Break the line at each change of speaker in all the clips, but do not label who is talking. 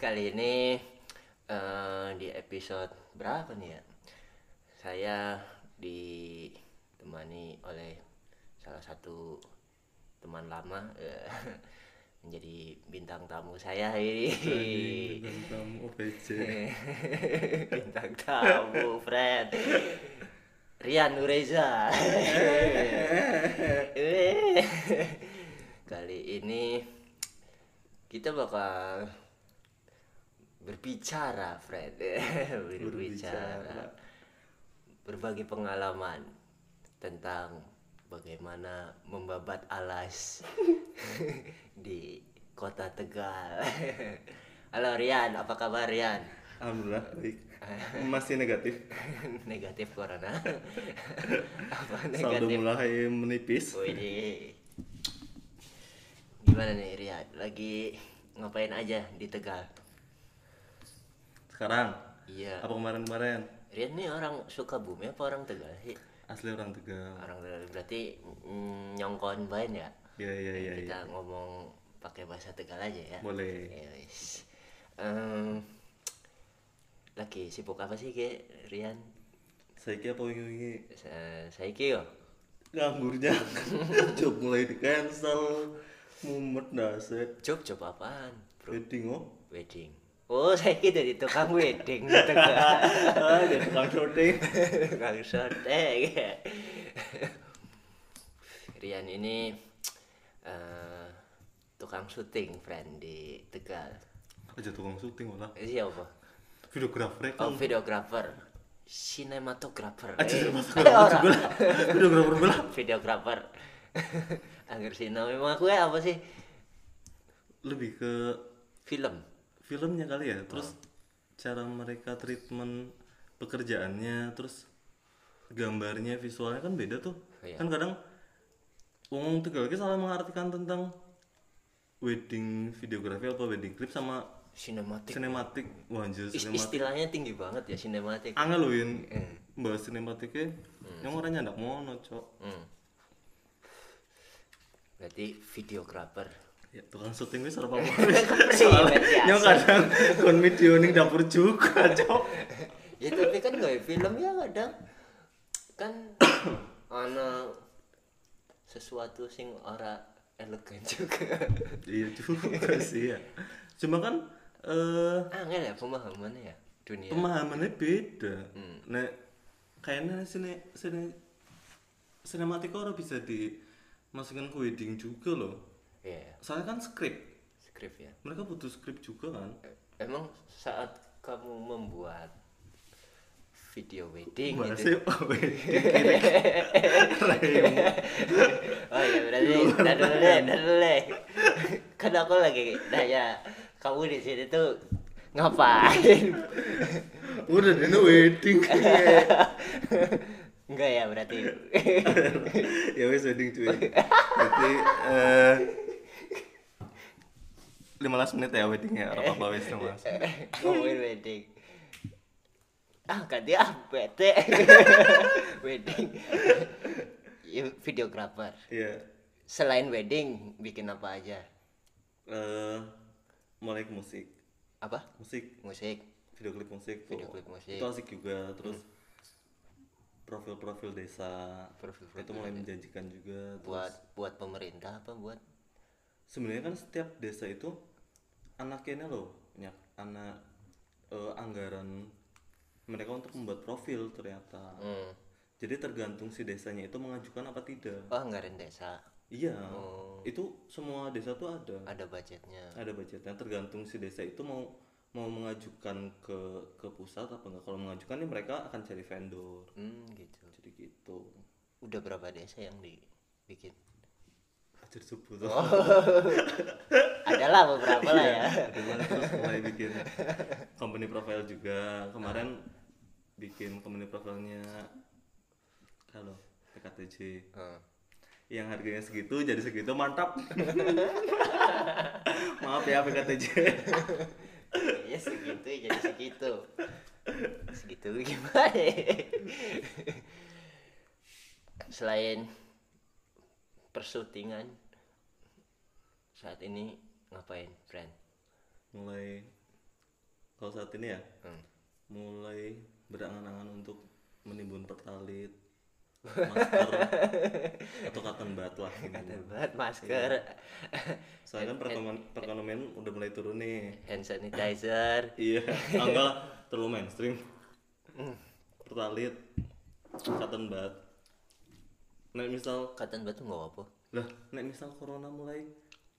kali ini eh, di episode berapa nih ya? Saya ditemani oleh salah satu teman lama eh, menjadi bintang tamu saya ini.
Tentang OPC.
bintang tamu, Fred. Rian Nureza. Kali ini kita bakal berbicara, Fred. berbicara. Berbagi pengalaman tentang bagaimana membabat alas di kota Tegal. Halo Rian, apa kabar Rian?
Alhamdulillah baik. Masih negatif.
negatif corona apa
Saldo
negatif
mulai menipis.
Wih, gimana nih Ria lagi ngapain aja di Tegal
Sekarang?
Iya.
Apa kemarin-kemarin?
Ria nih orang Sukabumi apa orang Tegal sih?
Asli orang Tegal.
orang Tegal. Berarti mm, nyongkon bain ya?
Iya iya iya.
kita
iya.
ngomong pakai bahasa Tegal aja ya?
Boleh.
Ya, wis. Em, lagi sibuk apa sih ke Rian?
Saiki apa wingi-wingi
Sa- saiki yo.
Nganggurnya. Job mulai di cancel. Mumet daset
job job apaan bro?
Wedding oh.
Wedding oh saya kira dari tukang wedding di Tegal
ah jadi tukang syuting.
Tukang syuting Rian ini eh, tukang syuting friend di Tegal.
Aja tukang syuting malah.
Eh, siapa
videografer
oh
kan
videographer sinematografer
aja
Eh,
videografer
orang.
juga videografer bola
videographer Angger Sino memang aku apa sih?
Lebih ke
film
filmnya kali ya. Terus
Oh.
cara mereka treatment pekerjaannya terus gambarnya visualnya kan beda tuh.
Iya.
kan kadang wong tegal salah mengartikan tentang wedding videografi apa wedding clip sama
sinematik.
sinematik. Wah anjir sinematik.
istilahnya tinggi banget ya sinematik.
Angel loh Win
Eh.
bahas sinematiknya yang orangnya ndak mono cok.
Hmm. berarti videographer
ya tukang syuting wis apa
Soalnya
yang kadang kon video ning dapur juga cok.
Ya tapi kan nggak film ya kadang. Kan ana sesuatu sing ora elegan juga.
Iya juga sih ya. Cuma kan eh
angel ya pemahamannya ya dunia.
pemahamannya beda.
Hmm.
nah kayaknya sini sini sinematik orang bisa dimasukkan ke wedding juga loh
Iya,
soalnya kan skrip.
Skrip ya
mereka butuh skrip juga kan?
Eh, emang saat kamu membuat video wedding gitu
bahasnya oh, wedding
oh iya berarti dah dulu deh dah dulu deh. Kan aku lagi nanya kamu di sini tuh ngapain?
Udah ini wedding
enggak ya berarti.
Ya wes wedding cuy. Berarti eh 15 menit ya weddingnya orang apa wes 15
ngomongin wedding. Ah ganti ah bete. Wedding. Videographer.
Iya.
Selain wedding bikin apa aja?
Eh mulai ke musik.
Apa?
Musik.
Musik.
Video klip musik.
Video klip musik.
itu asik juga terus profil-profil desa.
Profil-profil
itu mulai menjanjikan juga terus
buat buat pemerintah apa buat?
Sebenarnya kan setiap desa itu anaknya loh banyak anak eh, anggaran mereka untuk membuat profil ternyata.
Hmm.
jadi tergantung si desanya itu mengajukan apa tidak.
Oh anggaran desa.
Iya.
Oh.
itu semua desa tuh ada.
Ada budgetnya.
Ada budgetnya. Tergantung si desa itu mau mau mengajukan ke ke pusat apa enggak. Kalau mengajukan nih mereka akan cari vendor.
Hmm gitu.
Jadi gitu.
Udah berapa desa yang dibikin
ajar subuh tuh.
Adalah beberapa lah ya.
Kedua, terus mulai bikin company profile juga. Kemarin bikin company profilnya kalau PKTJ
Hmm.
yang harganya segitu jadi segitu mantap. Maaf ya PKTJ
ya segitu ya jadi segitu. Segitu gimana ya? selain persyutingan saat ini ngapain friend?
Mulai kalau saat ini ya?
Hmm.
mulai berangan-angan untuk menimbun pertalit masker atau cotton bud lah
Kata banget masker,
soalnya kan perekonomian, perekonomian udah mulai turun nih.
Hand sanitizer.
iya. Enggak lah terlalu mainstream. Pertalit cotton bud. Nah misal
Kata batu nggak apa.
lah nek misal corona mulai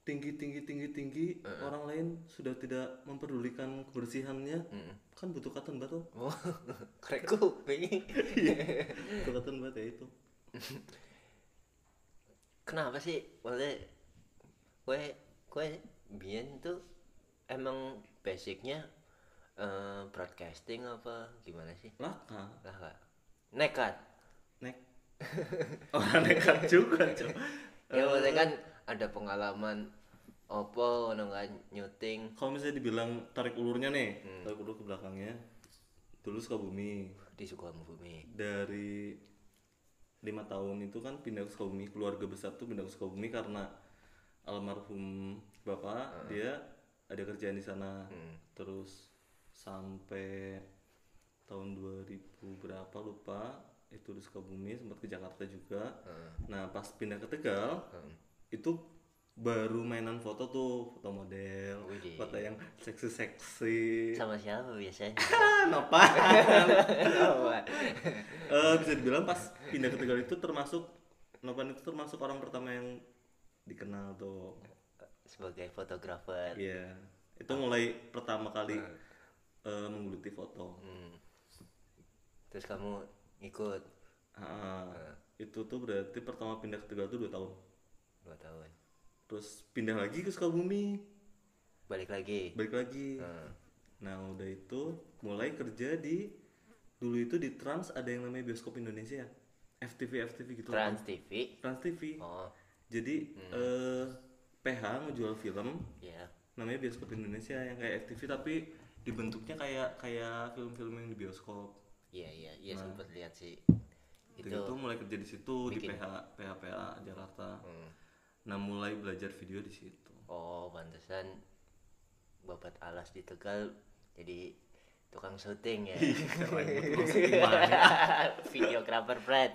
tinggi tinggi tinggi tinggi orang lain sudah tidak memperdulikan kebersihannya kan butuh bud tuh
Oh, krek kuping.
butuh cotton bud ya itu
Kenapa sih? Maksudnya, kue kue biyen tuh emang basicnya eh, broadcasting apa gimana sih?
laka
Lah Kak. nekat.
nek orang nekat juga cok
Ya maksudnya kan ada pengalaman opo kan nyuting?
Kalau misalnya dibilang tarik ulurnya nih tarik ulur ke belakangnya dulu Sukabumi.
Di Sukabumi.
dari lima tahun itu kan pindah ke Sukabumi keluarga besar tuh pindah ke Sukabumi karena almarhum bapak dia ada kerjaan di sana. Terus sampai tahun 2000 berapa lupa itu di Sukabumi sempat ke Jakarta juga. Nah pas pindah ke Tegal itu baru mainan foto tuh foto model
Widih.
foto yang seksi-seksi
Sama siapa biasanya?
Kenapa?
Apa?
Eh, bisa dibilang pas pindah ke Tegal itu termasuk Nopan itu termasuk orang pertama yang dikenal tuh
Sebagai fotografer.
Iya itu mulai pertama kali eh, menggeluti foto
Hmm. Terus kamu ikut
Ah, itu tuh berarti pertama pindah ke Tegal tuh dua tahun
dua tahun.
terus pindah lagi ke Sukabumi
Balik lagi.
balik lagi
Hmm.
nah udah itu mulai kerja di dulu itu di Trans ada yang namanya bioskop Indonesia FTV FTV gitu.
Trans TV.
Trans TV
Oh,
jadi eh, PH ngejual film
ya.
namanya bioskop Indonesia yang kayak FTV tapi dibentuknya kayak kayak film-film yang di bioskop
Iya, iya, iya sempet lihat sih.
itu,
Itu.
mulai kerja di situ di
bikin-
PH PH PH Jakarta
Hmm.
Nah mulai belajar video di situ
Oh, pantesan babat alas di Tegal jadi tukang syuting ya.
sih gimana
Videografer Fred.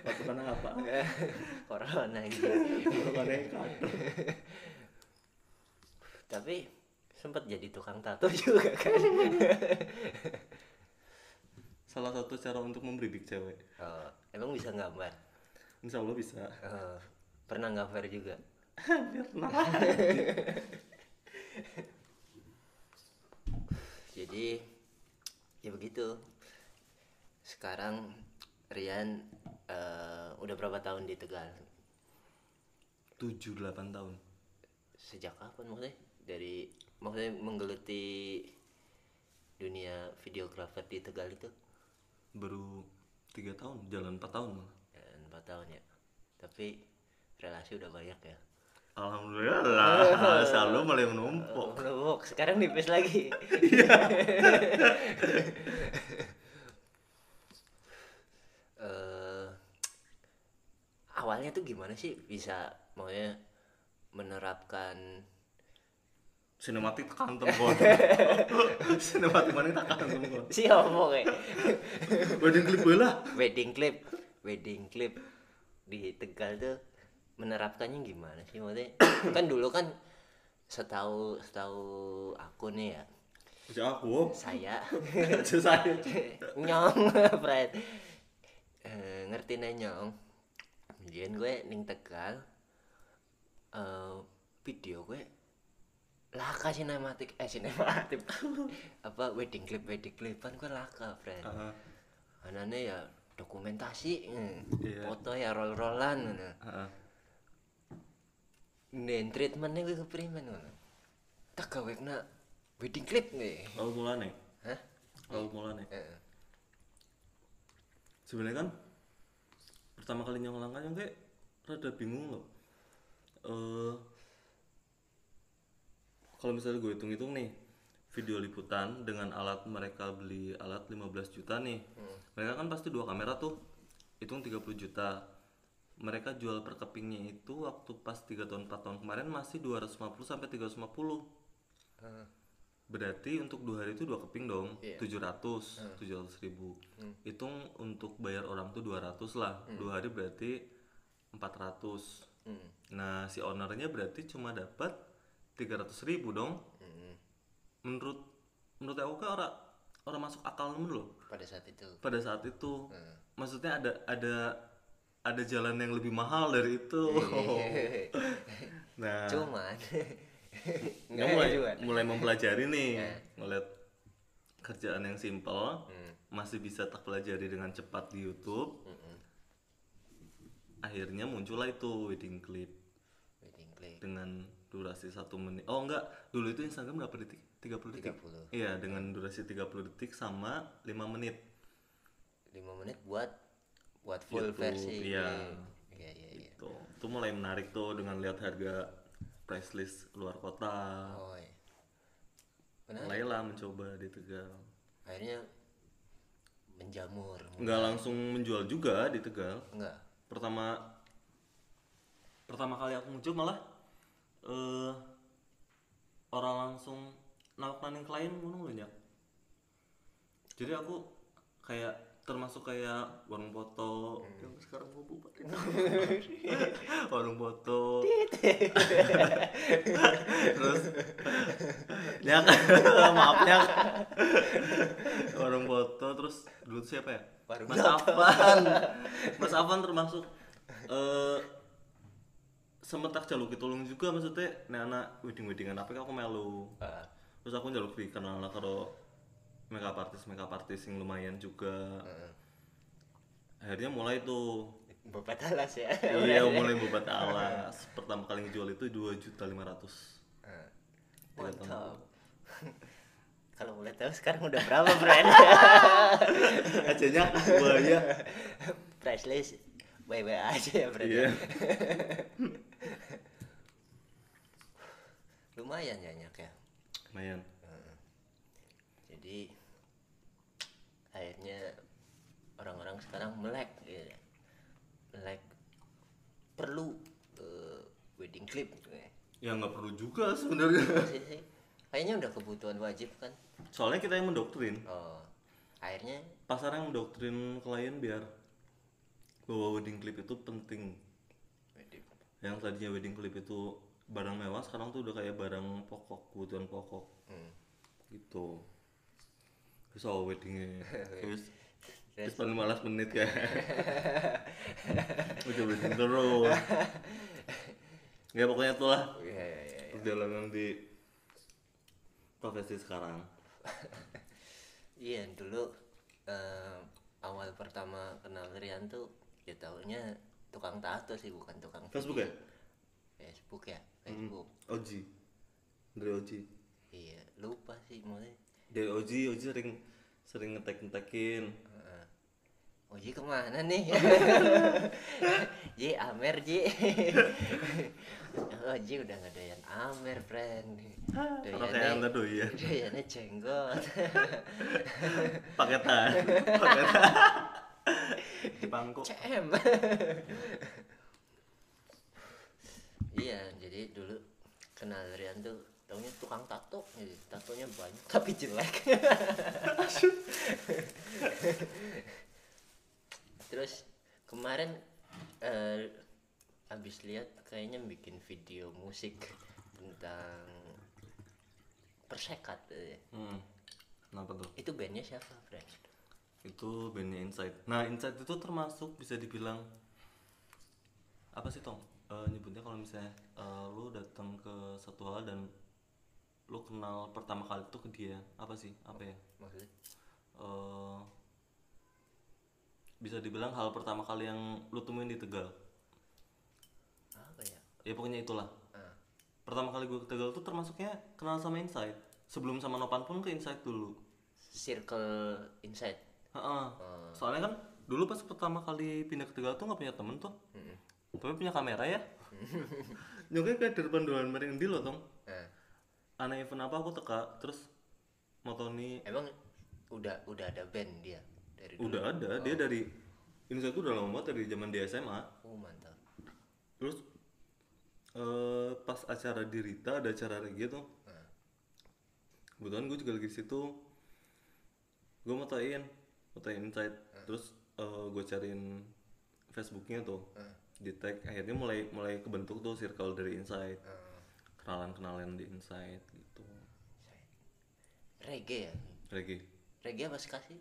waktu kan apa
Corona gitu. Tapi sempat jadi tukang tato juga kan.
salah satu cara untuk membidik cewek
Oh, emang bisa gambar?
Insya Allah bisa
Oh, pernah gambar juga?
pernah
Jadi ya begitu. Sekarang Rian eh, udah berapa tahun di Tegal?
tujuh delapan tahun
Sejak kapan maksudnya? Dari maksudnya menggeluti dunia videografer di Tegal itu?
baru tiga tahun jalan empat tahun malah
empat tahun ya. Tapi relasi udah banyak ya.
Alhamdulillah selalu mulai menumpuk
Oh, sekarang nipis lagi. Eh, awalnya tuh gimana sih bisa maunya menerapkan
sinematik tekan tembok sinematik mana tekan tembok
si kayak
wedding clip lah
wedding clip wedding clip di Tegal tuh menerapkannya gimana sih? Maksudnya kan dulu kan setahu setahu aku nih ya.
Si aku?
Saya.
Saya.
Nyong Fred. Eh, ngerti nih nyong? Kemudian gue ning tegal eh, video gue laka sinematik eh sinematik. Apa wedding clip wedding clipan gue laka Fred.
Heeh.
anane ya dokumentasi hmm.
Iya.
foto ya roll rollan ngono
Heeh.
nen treatmentnya gue keprimen ngono tak gawe kena wedding clip nih
Lalu mulane
hah
lalu mulane
Heeh.
sebenarnya kan pertama kali nyong langkah nyong kayak rada bingung loh eh kalau misalnya gue hitung-hitung nih video liputan dengan alat mereka beli alat 15 juta nih. Mereka kan pasti dua kamera tuh hitung 30 juta. Mereka jual per kepingnya itu waktu pas 3 tahun 4 tahun kemarin masih 250 sampai 350
Heeh.
berarti untuk dua hari itu dua keping dong tujuh ratus tujuh ratus ribu. Hitung untuk bayar orang tuh 200 lah. Dua hari berarti 400
Hmm.
nah si ownernya berarti cuma dapat 300 ribu dong.
Hmm.
Menurut menurut aku kan orang orang masuk akal nemen loh.
Pada saat itu.
Pada saat itu.
Hmm.
maksudnya ada ada ada jalan yang lebih mahal dari itu. Nah.
Cuman
Nggak mulai mulai mempelajari nih. Ngeliat kerjaan yang simple. Masih bisa tak pelajari dengan cepat di YouTube. Akhirnya muncullah itu wedding clip.
Wedding clip.
Dengan durasi satu menit. Oh enggak. Dulu itu Instagram berapa detik 30 detik.
30
iya dengan durasi 30 detik sama 5 menit.
5 menit buat buat full
YouTube,
versi.
iya.
iya iya iya.
Tuh itu mulai menarik tuh dengan lihat harga price list luar kota.
Oh iya. benar
mulailah mencoba di Tegal.
Akhirnya menjamur.
Nggak langsung menjual juga di Tegal.
Enggak
pertama pertama kali aku muncul malah eh orang langsung nawak naning klien ngono banyak. Jadi aku kayak termasuk kayak warung foto yang sekarang mau bubar warung foto terus ya kan? Maaf ya. Warung foto terus dulu siapa ya?
Warung
Mas Afan. Mas Afan termasuk eh sementak jaluk tolong juga maksudnya. Nek anak wedding weddingan apa aku melu.
Ah,
terus aku jaluk dikenal lah karo makeup artist makeup artist yang lumayan juga.
Heeh.
akhirnya mulai tuh.
Bapak alas ya?
Iya mulai buat alas. Pertama kali ngejual itu dua juta lima ratus.
Mantap. Kalau boleh tahu sekarang udah berapa brand
acanya bahaya
price list baik baik aja ya brand
iya.
Lumayan banyak ya
lumayan
jadi akhirnya orang-orang sekarang melek gitu. ya. melek perlu eh, wedding clip gitu ya.
ya nggak perlu juga sebenarnya
sih. kayaknya udah kebutuhan wajib kan
soalnya kita yang mendoktrin
oh akhirnya
pasar yang mendoktrin klien biar bahwa wedding clip itu penting
wedding
yang tadinya wedding clip itu barang mewah sekarang tuh udah kayak barang pokok kebutuhan pokok.
Hmm.
gitu. Terus awal weddingnya. Terus
Terus-
paling malas menit ya. Udah wedding terus. Ya pokoknya itulah.
Iya iya iya
perjalanan di profesi sekarang.
Iya dulu eh, awal pertama kenal Rian tuh ya tahunya tukang tato sih bukan tukang
Facebook ya
Facebook ya? Facebook.
Oji dari Oji
iya lupa sih mulai
dari Oji Oji sering sering ngetek ngetekin
Oji ke mana nih? Ji Amer Ji. Oji udah nggak doyan Amer friend.
Anda doyan
doyannya jenggot.
paketan. Paketan. Di pangku
CM. Iya, jadi dulu kenal Rian tuh taunya tukang tato, jadi tatonya banyak tapi jelek. Terus kemarin eh, habis lihat kayaknya bikin video musik tentang persekat eh.
hmm. kenapa tuh
itu bandnya siapa friend
itu bandnya Insight nah Insight itu termasuk bisa dibilang apa sih tong Eh, nyebutnya kalau misalnya eh, lu datang ke satu hal dan lu kenal pertama kali itu ke dia apa sih? Apa ya?
Maksudnya?
Eh, bisa dibilang hal pertama kali yang lu temuin di Tegal.
Apa ya?
Ya pokoknya itulah.
Ah,
pertama kali gue ke Tegal tuh termasuknya kenal sama Insight. Sebelum sama Nopan pun ke Insight dulu.
Circle inside
Heeh. soalnya kan dulu pas pertama kali pindah ke Tegal tuh nggak punya temen tuh.
Mm-mm.
Tapi punya kamera ya? Nyoknya kayak di depan dolan mering di loh tong.
Ah,
aneh event apa aku teka terus motoni.
Emang udah udah ada band dia dari dulu?
Udah ada dia dari Insight tuh udah lama banget dari zaman di SMA
oh mantap.
Terus eh pas acara di Rita ada acara reggae tuh
Ah,
kebetulan gue juga lagi di situ. Gue mau tain mau tain insight terus gue cariin Facebooknya tuh di tag akhirnya mulai mulai kebentuk tuh circle dari insight kenalan kenalan di insight gitu.
Reggae ya?
Reggae.
Reggae apa sih kasih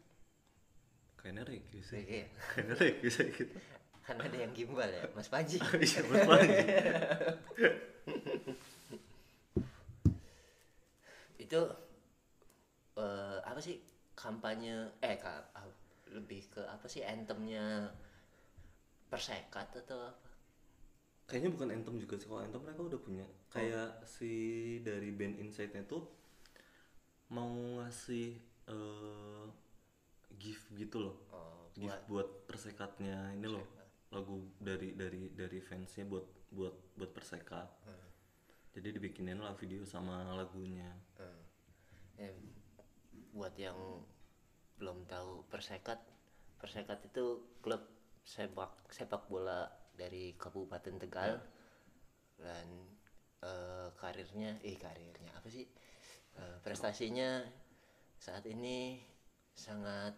kayaknya reggae sih.
Reggae ya?
kayaknya reggae sih gitu.
Kan ada yang gimbal ya? Mas Panji.
Iya Mas Panji.
itu eh, apa sih kampanye eh ka- ah, lebih ke apa sih anthemnya persekat atau apa?
Kayaknya bukan anthem juga sih kalau anthem mereka udah punya. Kayak si dari band insightnya tuh mau ngasih eh, gift gitu loh.
Oh,
gift buat persekatnya ini loh lagu dari dari dari fansnya buat buat buat persekat. Jadi dibikinin lah video sama lagunya.
Eh, eh, buat yang belum tahu Persekat, Persekat itu klub sepak sepak bola dari Kabupaten Tegal dan eh, karirnya, eh karirnya apa sih? Eh, prestasinya saat ini sangat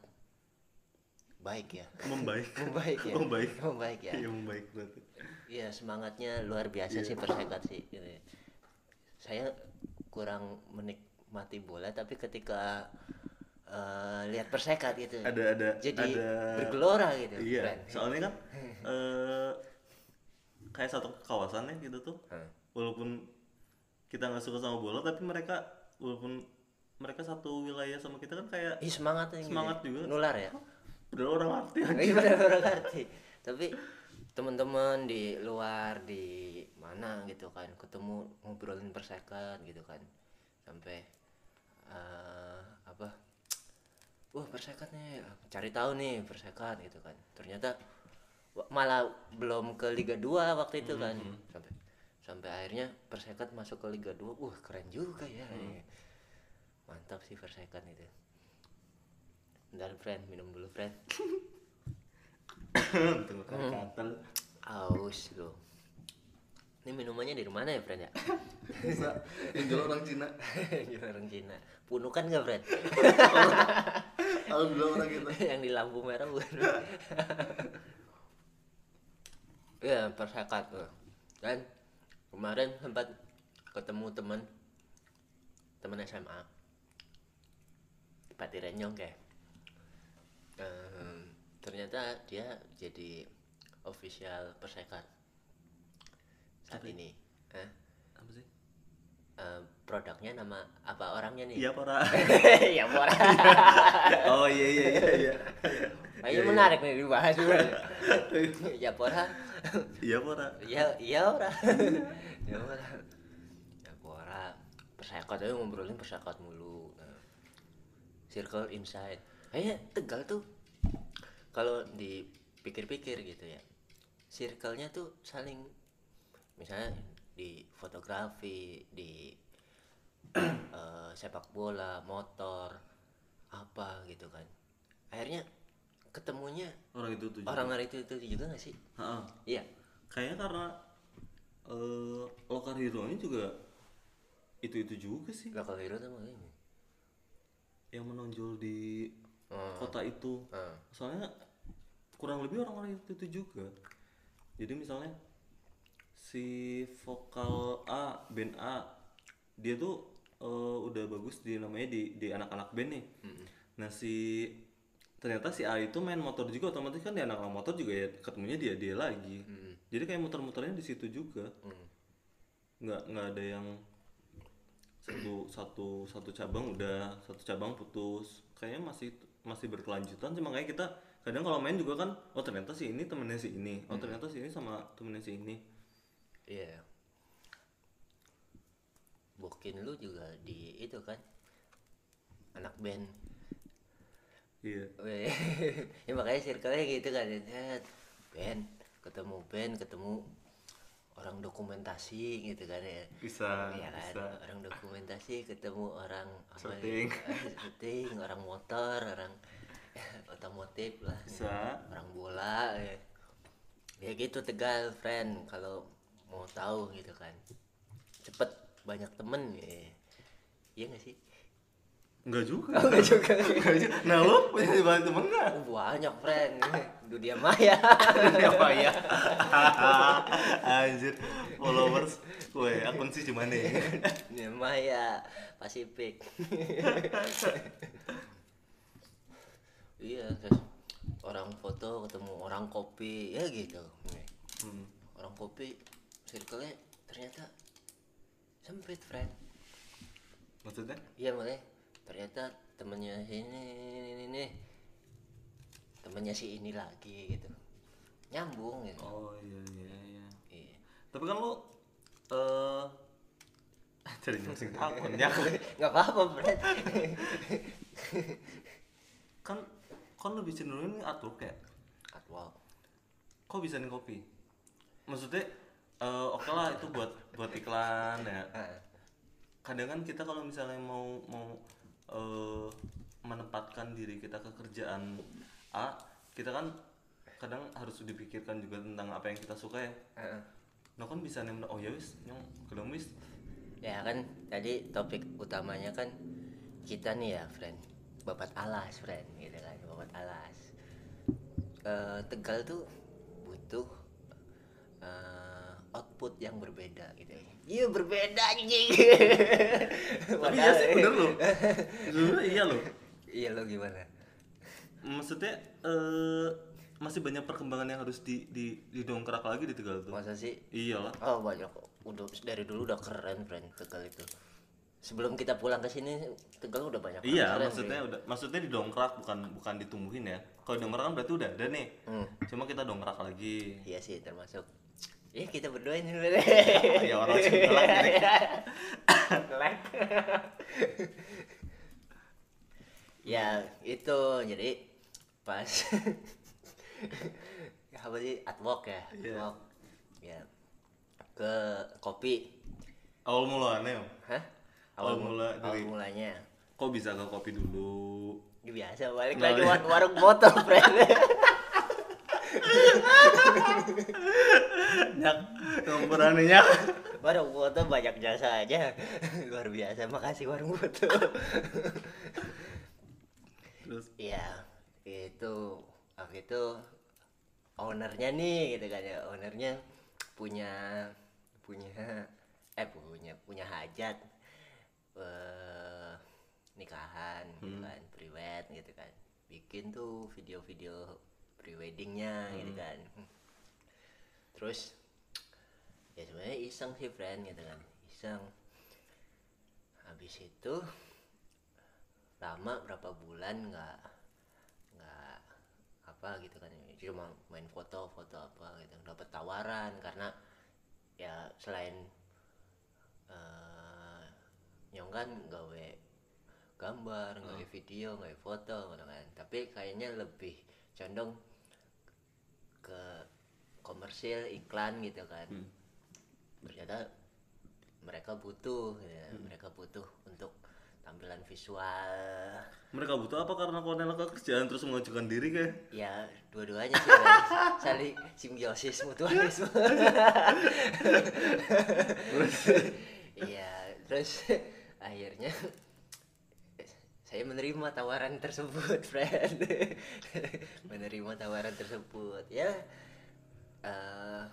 baik ya,
membaik
membaik ya,
membaik
membaik ya.
iya membaik berarti
Iya semangatnya luar biasa sih persekat sih. gitu ya. Saya kurang menikmati bola tapi ketika eh, lihat persekat gitu.
ada ada
Jadi
ada
bergelora gitu.
iya
Keren.
soalnya kan eh kayak satu kawasan ya gitu tuh
Hmm.
walaupun kita nggak suka sama bola tapi mereka walaupun mereka satu wilayah sama kita kan kayak
Ih semangatnya gitu.
Semangat
ya.
juga.
Nular ya.
udah orang arti
Iya benar-benar ngerti. Tapi teman-teman di luar di mana gitu kan ketemu ngobrolin persekat gitu kan sampai eh, apa wah persekat nih cari tahu nih persekat gitu kan. Ternyata malah belum ke Liga 2 waktu itu kan. Sampai sampai akhirnya persekat masuk ke Liga 2 wah keren juga ya. Mantap sih persekat itu. Bentar friend minum dulu friend
tunggu katal
Aus lo. Ini minumannya dari mana ya, friend ya?
bisa. Yang jual orang Cina.
Dari orang Cina. Punukan nggak, friend?
alhamdulillah orang kita
Yang di lampu merah bukan? Iya, persekat tuh. Dan kemarin sempat ketemu teman teman SMA Pati Renyong kayak. Ehm, ternyata dia jadi official persekat saat ini. Hah? Eh, produknya nama apa orangnya nih?
iya para
ya pora.
oh iya iya iya iya
Kayaknya menarik nih dibahas juga. ya pora.
iya para
Ya iya ora. ya ora. Ya pora. Persekat aja ngobrolin persekat mulu. Nah, Circle inside. Kayaknya Tegal tuh kalau dipikir-pikir gitu ya. Circle-nya tuh saling misalnya di fotografi, di eh, sepak bola, motor, apa gitu kan. Akhirnya ketemunya
orang itu tuh
orang hari itu, itu juga gak sih?
Heeh.
Iya.
kayaknya karena eh lokal hero nya juga itu itu juga sih
Lokal hero tuh makanya.
yang menonjol di
Hmm.
kota itu
Hmm.
soalnya kurang lebih orang-orang itu itu juga jadi misalnya si vokal A band A dia tuh eh, udah bagus di namanya di di anak-anak band nih. Nah si ternyata si A itu main motor juga otomatis kan di anak-anak motor juga ya ketemunya dia dia lagi. Jadi kayak muter-muternya di situ juga.
Hmm.
nggak nggak ada yang satu satu satu cabang udah satu cabang putus. Kayaknya masih masih berkelanjutan cuma kayak kita kadang kalau main juga kan oh ternyata si ini temennya si ini oh ternyata si ini sama temennya si ini
Iya. Bokin lu juga di itu kan anak band.
iya
Weh, ya makanya circle-nya gitu kan. Set, Band, ketemu band, ketemu orang dokumentasi gitu kan ya.
bisa
Iya kan,
bisa
orang dokumentasi ketemu orang ya,
Syuting.
eh, syuting, orang motor, orang otomotif lah.
bisa
orang bola ya. ya gitu tegal friend kalau mau tahu gitu kan cepet banyak temen ya iya gak sih
Enggak juga.
Enggak juga.
Enggak juga. Nah, lo punya banyak temen enggak?
Oh, banyak friend dunia maya
Apa ya? Anjir, followers, gue akun sih cuma nih.
dunia maya Pasifik iya terus orang foto ketemu orang kopi ya gitu
Hmm.
orang kopi circle-nya ternyata sempit friend
Maksudnya?
iya makanya ternyata temennya ini ini ini, temennya si ini lagi gitu. Nyambung gitu.
Oh iya iya iya.
iya.
Tapi kan lo eh jadi nyungsing
nggak apa-apa friend
kan kan lebih cenderung ini artwork ya
catwalk
kok bisa nih kopi? Maksudnya eh, oke lah itu buat buat iklan ya. Kadang kan kita kalau misalnya mau mau eh, menempatkan diri kita ke kerjaan A kita kan kadang harus dipikirkan juga tentang apa yang kita suka ya.
Ah.
nah kan bisa nih oh ya wis nyong kadang wis.
Ya kan tadi topik utamanya kan kita nih ya friend. Babat alas friend gitu kan babat alas. Eh, tegal tuh butuh eh, output yang berbeda gitu. Iya berbeda anjing.
Tapi iya sih bener loh. Sebenarnya iya loh.
Iya lo gimana?
Maksudnya eh masih banyak perkembangan yang harus di, di didongkrak lagi di Tegal tuh.
Masa sih?
Iyalah
oh banyak udah dari dulu udah keren friend tegal itu. Sebelum kita pulang ke sini tegal udah banyak
iya
keren,
maksudnya udah maksudnya didongkrak bukan bukan ditumbuhin ya. Kalau dongkrak kan berarti udah ada nih.
Hmm.
cuma kita dongkrak lagi.
Iya sih termasuk. Ya kita berdua ini
ya orang sebelah jadi
ya itu. Jadi pas. Apa sih? Artwork ya
Iya.
artwork ya ke kopi.
Awal mulanya
hah?
Awal mula
awal
dari-
mulanya.
Kok bisa ke kopi dulu?
Ya, biasa balik
Nggak,
lagi
iya.
war warung botol friend
nyak beraninya
warung botol banyak jasa aja. Luar biasa makasih warung botol
terus?
Iya, itu waktu itu ownernya nih gitu kan ya, ownernya punya punya eh punya punya hajat eh nikahan gitu kan, priwed gitu kan. Bikin tuh video-video preweddingnya gitu kan. Terus ya sebenarnya iseng sih friend gitu kan, iseng. Habis itu lama berapa bulan nggak nggak apa gitu kan. Cuma main foto foto apa gitu. Dapat tawaran karena ya selain eh nyong kan gawe gambar gawe video gawe foto gitu kan. Tapi kayaknya lebih condong ke komersil iklan gitu kan. Ternyata mereka butuh ya, mereka butuh untuk tampilan visual.
Mereka butuh apa? Karena Cornel ke kerjaan terus mengajukan diri kayak?
Ya dua-duanya sih kan. saling simbiosis mutualisme iya terus akhirnya saya menerima tawaran tersebut friend. Menerima tawaran tersebut. Ya eh,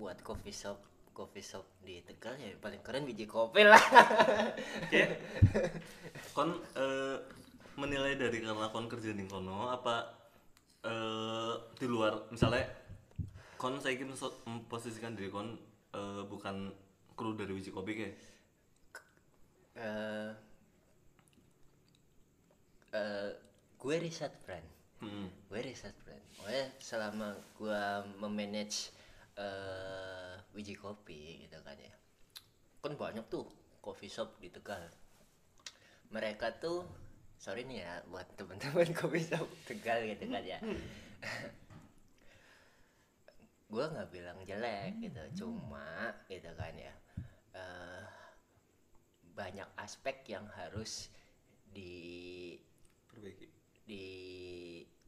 buat coffee shop coffee shop di Tegal ya paling keren biji kopi lah.
Kayak kon eh, menilai dari karena kon kerja di kono apa eh, di luar? Misalnya kon saya ingin memposisikan diri kon eh, bukan kru dari biji kopi kayak
eh eh, gue riset friend
hmm.
gue riset friend Pokoknya selama gue memanage eh biji kopi gitu kan ya kan banyak tuh coffee shop di Tegal. Mereka tuh sorry nih ya buat teman-teman coffee shop Tegal gitu kan ya. Gue nggak bilang jelek gitu cuma gitu kan ya. Eh, banyak aspek yang harus di di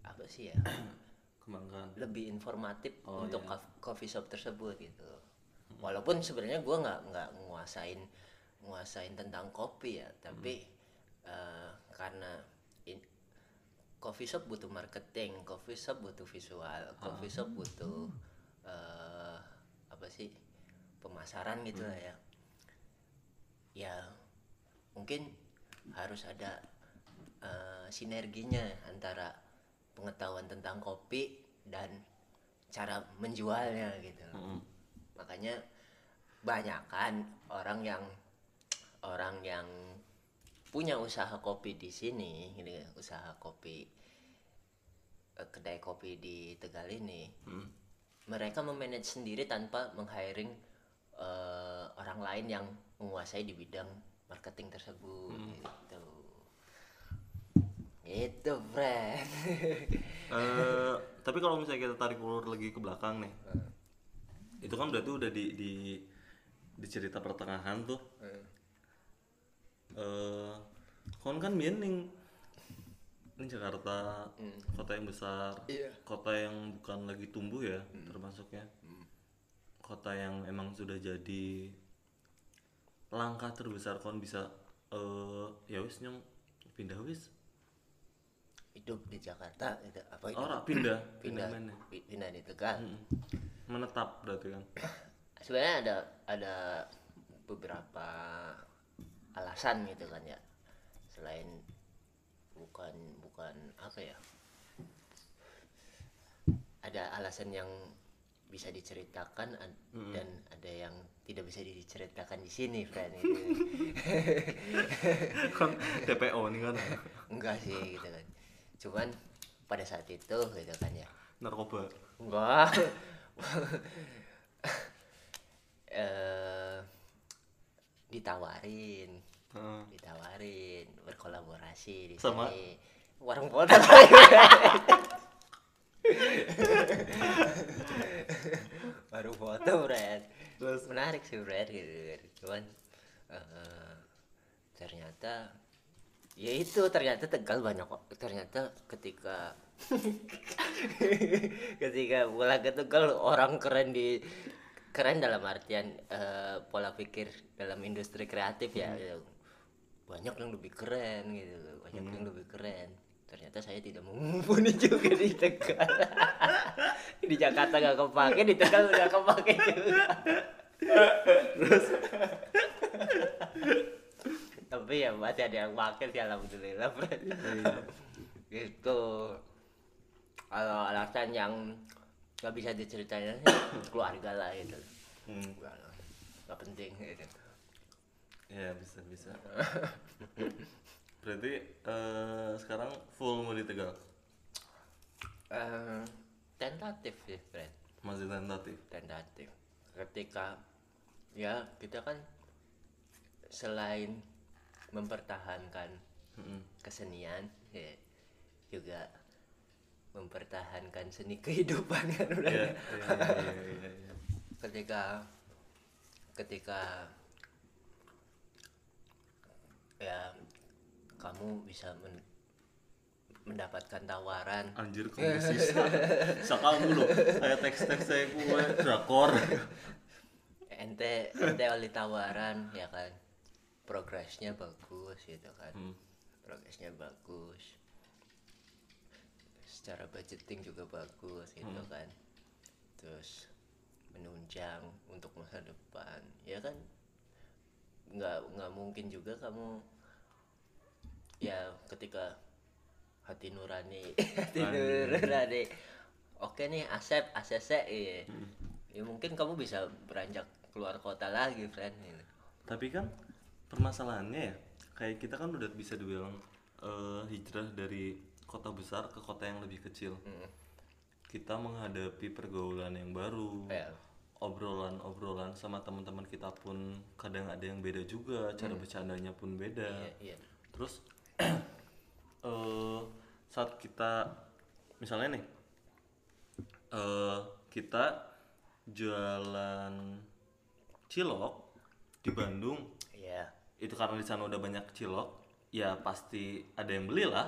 apa sih ya?
Kembangkan
lebih informatif
Oh,
untuk
iya.
cof- coffee shop tersebut gitu. Walaupun sebenarnya gue nggak nggak nguasain nguasain tentang kopi ya tapi eh, karena in- coffee shop butuh marketing coffee shop butuh visual coffee shop butuh eh, apa sih pemasaran gitu lah ya. Ya mungkin harus ada eh, sinerginya antara pengetahuan tentang kopi dan cara menjualnya gitu
Mm-mm.
makanya banyak kan orang yang orang yang punya usaha kopi di sini gitu usaha kopi eh, kedai kopi di Tegal ini
Mm.
mereka memanage sendiri tanpa meng-hiring eh, orang lain yang menguasai di bidang marketing tersebut gitu itu friend
Eh, tapi kalau misalnya kita tarik ulur lagi ke belakang nih itu kan berarti udah di di di cerita pertengahan tuh. Eh. Kon kan biyen ning ning Jakarta kota yang besar
Iya.
kota yang bukan lagi tumbuh ya termasuknya. Kota yang emang sudah jadi langkah terbesar kon bisa eh ya wis nyong pindah wis
hidup di Jakarta gitu apa itu?
Ora pindah.
Pindah.
Mana?
Pi- pindah di Tegal.
Mm. menetap berarti kan?
Sebenarnya ada ada beberapa alasan gitu kan ya. Selain bukan bukan apa ya? Ada alasan yang bisa diceritakan ad- dan ada yang tidak bisa diceritakan di sini friend. Gitu.
kan TPO nih kan?
Enggak sih gitu kan cuman pada saat itu gitu kan ya
narkoba
Enggak. eh ditawarin,
Heeh.
ditawarin berkolaborasi di
Sama?
sini. Warung foto. Warung foto, Brad.
Terus?
Menarik sih, Brad gitu. Cuman eh, ternyata ya itu ternyata Tegal banyak kok. Ternyata ketika ketika pulang ke Tegal orang keren di keren dalam artian eh, pola pikir dalam industri kreatif ya. Gitu. banyak yang lebih keren gitu banyak yang lebih keren. Ternyata saya tidak mumpuni juga di Tegal. Di Jakarta gak kepake di Tegal udah kepake juga tapi ya masih ada yang pakai sih alhamdulillah. Fred. gitu. Kalau alasan yang nggak bisa diceritain keluarga lah gitu.
Hmm.
nggak penting gitu.
Ya bisa bisa. Berarti eh, sekarang full mau di Tegal
Eh, tentatif sih Fred.
Masih tentatif?
Tentatif. Ketika ya kita kan selain mempertahankan
Mm-mm.
kesenian ya, juga mempertahankan seni kehidupan kan udah
Iya, iya, iya, iya, iya.
ketika ketika ya kamu bisa men- mendapatkan tawaran.
Anjir kamu sisa sisa kamu loh. Kayak teks-teks saya kue drakor.
Ente ente oleh tawaran ya kan progresnya bagus gitu kan
Hmm.
progresnya bagus secara budgeting juga bagus gitu
Hmm.
kan terus menunjang untuk masa depan ya kan nggak nggak mungkin juga kamu ya ketika hati nurani hati nurani oke nih asep ACC iya
Hmm.
ya mungkin kamu bisa beranjak keluar kota lagi friend gitu.
tapi kan permasalahannya ya kayak kita kan udah bisa dibilang eh, hijrah dari kota besar ke kota yang lebih kecil
Mm.
kita menghadapi pergaulan yang baru
Ya.
obrolan-obrolan sama teman-teman kita pun kadang ada yang beda juga cara bercandanya pun beda
Iya, iya.
terus eh saat kita misalnya nih eh kita jualan cilok di Bandung
Iya.
Itu karena di sana udah banyak cilok ya pasti ada yang beli lah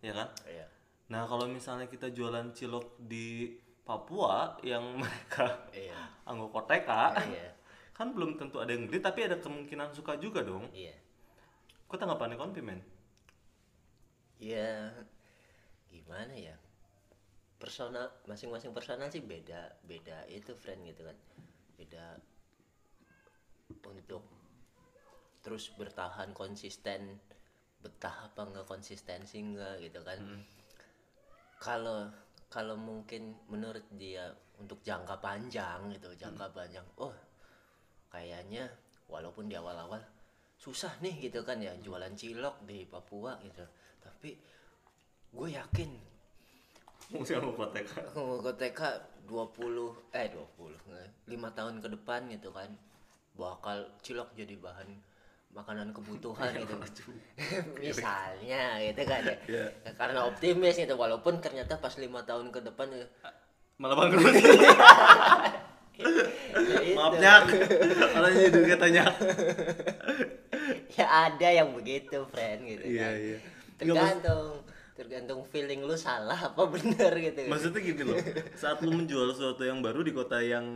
ya kan
Iya.
nah kalau misalnya kita jualan cilok di Papua yang mereka
Iya.
anggo koteka
Iya.
kan belum tentu ada yang beli tapi ada kemungkinan suka juga dong
Iya.
kok tanggapannya kon pimen
ya gimana ya personal masing-masing personal sih beda beda itu friend gitu kan beda untuk terus bertahan konsisten betah apa enggak konsistensi enggak gitu kan. Kalau kalau mungkin menurut dia untuk jangka panjang gitu jangka panjang oh kayaknya walaupun di awal-awal susah nih gitu kan ya jualan cilok di Papua gitu. Tapi gue yakin
Mesti mau koteka.
ke TK 20 eh 20 lima tahun ke depan gitu kan bakal cilok jadi bahan makanan kebutuhan gitu misalnya gitu kan ya
Iya.
karena optimis gitu walaupun ternyata pas lima tahun ke depan ya,
Malah bangkrut.
ya itu.
Maaf Nyak. Orangnya juga tanya.
ya ada yang begitu friend gitu
Iya,
kan
iya.
tergantung tergantung feeling lu salah apa bener gitu.
Maksudnya gini loh. Saat lu menjual sesuatu yang baru di kota yang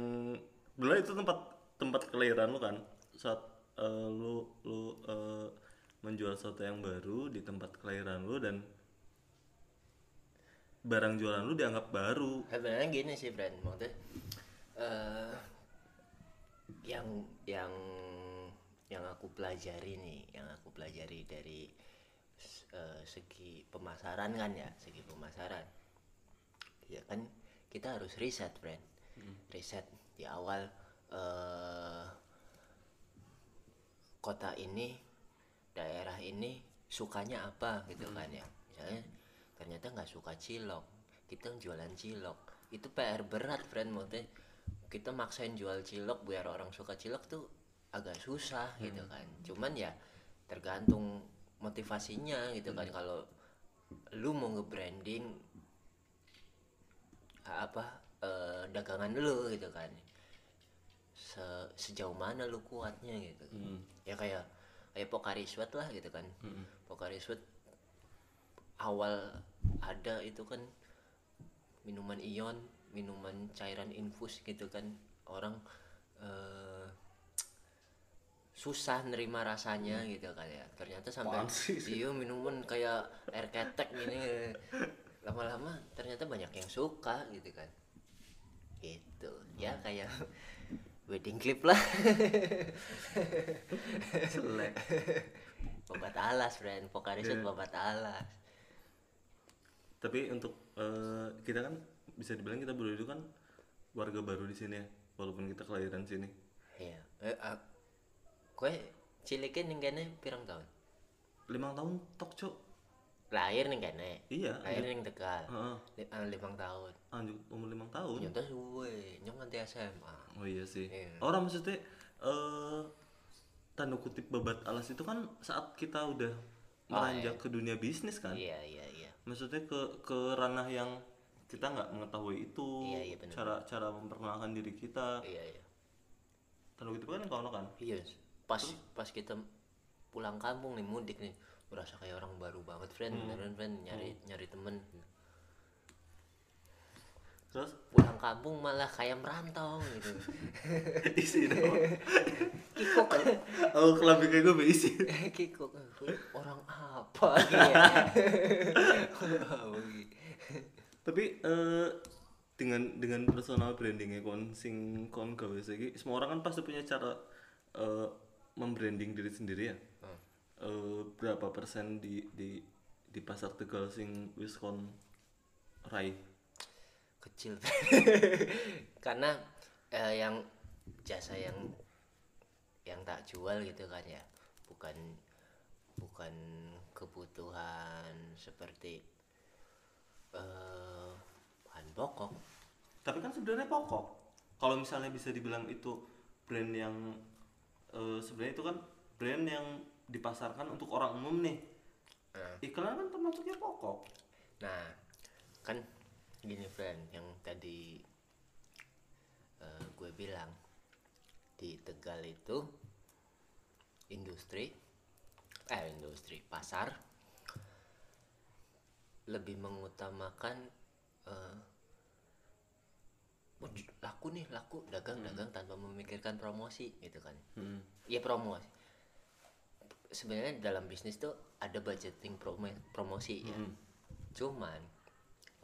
dulu itu tempat tempat kelahiran lu kan. Saat eh, lu lu eh, menjual sesuatu yang baru di tempat kelahiran lu dan barang jualan lu dianggap baru.
sebenarnya gini sih friend. Maksudnya eh yang yang yang aku pelajari nih yang aku pelajari dari eh, segi pemasaran kan ya segi pemasaran. Ya kan kita harus riset friend. Riset di awal eh kota ini daerah ini sukanya apa gitu kan ya. Misalnya ternyata nggak suka cilok. Kita jualan cilok. Itu PR berat friend maksudnya. Kita maksain jual cilok biar orang suka cilok tuh agak susah gitu kan. Cuman ya tergantung motivasinya gitu kan. Kalau lu mau nge-branding apa eh, dagangan lu gitu kan Se- sejauh mana lu kuatnya gitu.
Hmm.
ya kayak kayak Pokari Sweat lah gitu kan. Pokari Sweat awal ada itu kan minuman ion minuman cairan infus gitu kan. Orang eh, susah nerima rasanya gitu kan ya. Ternyata sampai iya minuman kayak air ketek gini. Lama-lama ternyata banyak yang suka gitu kan. Gitu. Ya kayak wedding clip lah
Selek.
Babat alas friend Sweat
Iya.
babat alas
Tapi untuk eh, kita kan bisa dibilang kita berdua itu kan warga baru di sini ya, walaupun kita kelahiran sini.
iya eh, ah, kue ciliknya ning kene pirang tahun
Lima tahun tok cok.
Lahir ning kene
Iya.
lahir ning tegal
Heeh.
Li- ah, limang tahun
Anjir umur lima tahun.
nyontoh suwe nyong nanti SMA
Oh iya sih.
Iya.
Orang maksudnya eh tanda kutip babat alas itu kan saat kita udah meranjak ke dunia bisnis kan.
iya iya iya
Maksudnya ke ke ranah yang kita nggak mengetahui itu
Iya, iya, benar.
cara cara memperkenalkan diri kita.
iya iya
Tanda kutip kan kalau kan.
iya pas pas kita pulang kampung nih mudik nih berasa kayak orang baru banget friend
Hmm.
beneran friend nyari nyari temen
Terus
pulang kampung malah kayak merantau gitu
isi dong.
kikuk
oh kelambi kayak gue berisi.
kikuk orang apa ya
Tapi eh dengan dengan personal brandingnya kon sing kon gawe semua orang kan pasti punya cara eh membranding diri sendiri ya. Eh, berapa persen di di di pasar Tegal sing wis kon raih?
kecil karena eh, yang jasa yang yang tak jual gitu kan ya bukan bukan kebutuhan seperti eh, bahan pokok
Tapi kan sebenarnya pokok. Kalau misalnya bisa dibilang itu brand yang eh, sebenarnya itu kan brand yang dipasarkan untuk orang umum nih.
Eh,
Iklan kan termasuknya pokok.
nah kan gini friend yang tadi eh, gue bilang di Tegal itu industri eh industri pasar lebih mengutamakan eh, "Oh, j- laku nih laku dagang dagang tanpa memikirkan promosi gitu kan
Hmm.
Iya promosi sebenarnya dalam bisnis tuh ada budgeting promo- promosi ya
Mm.
cuman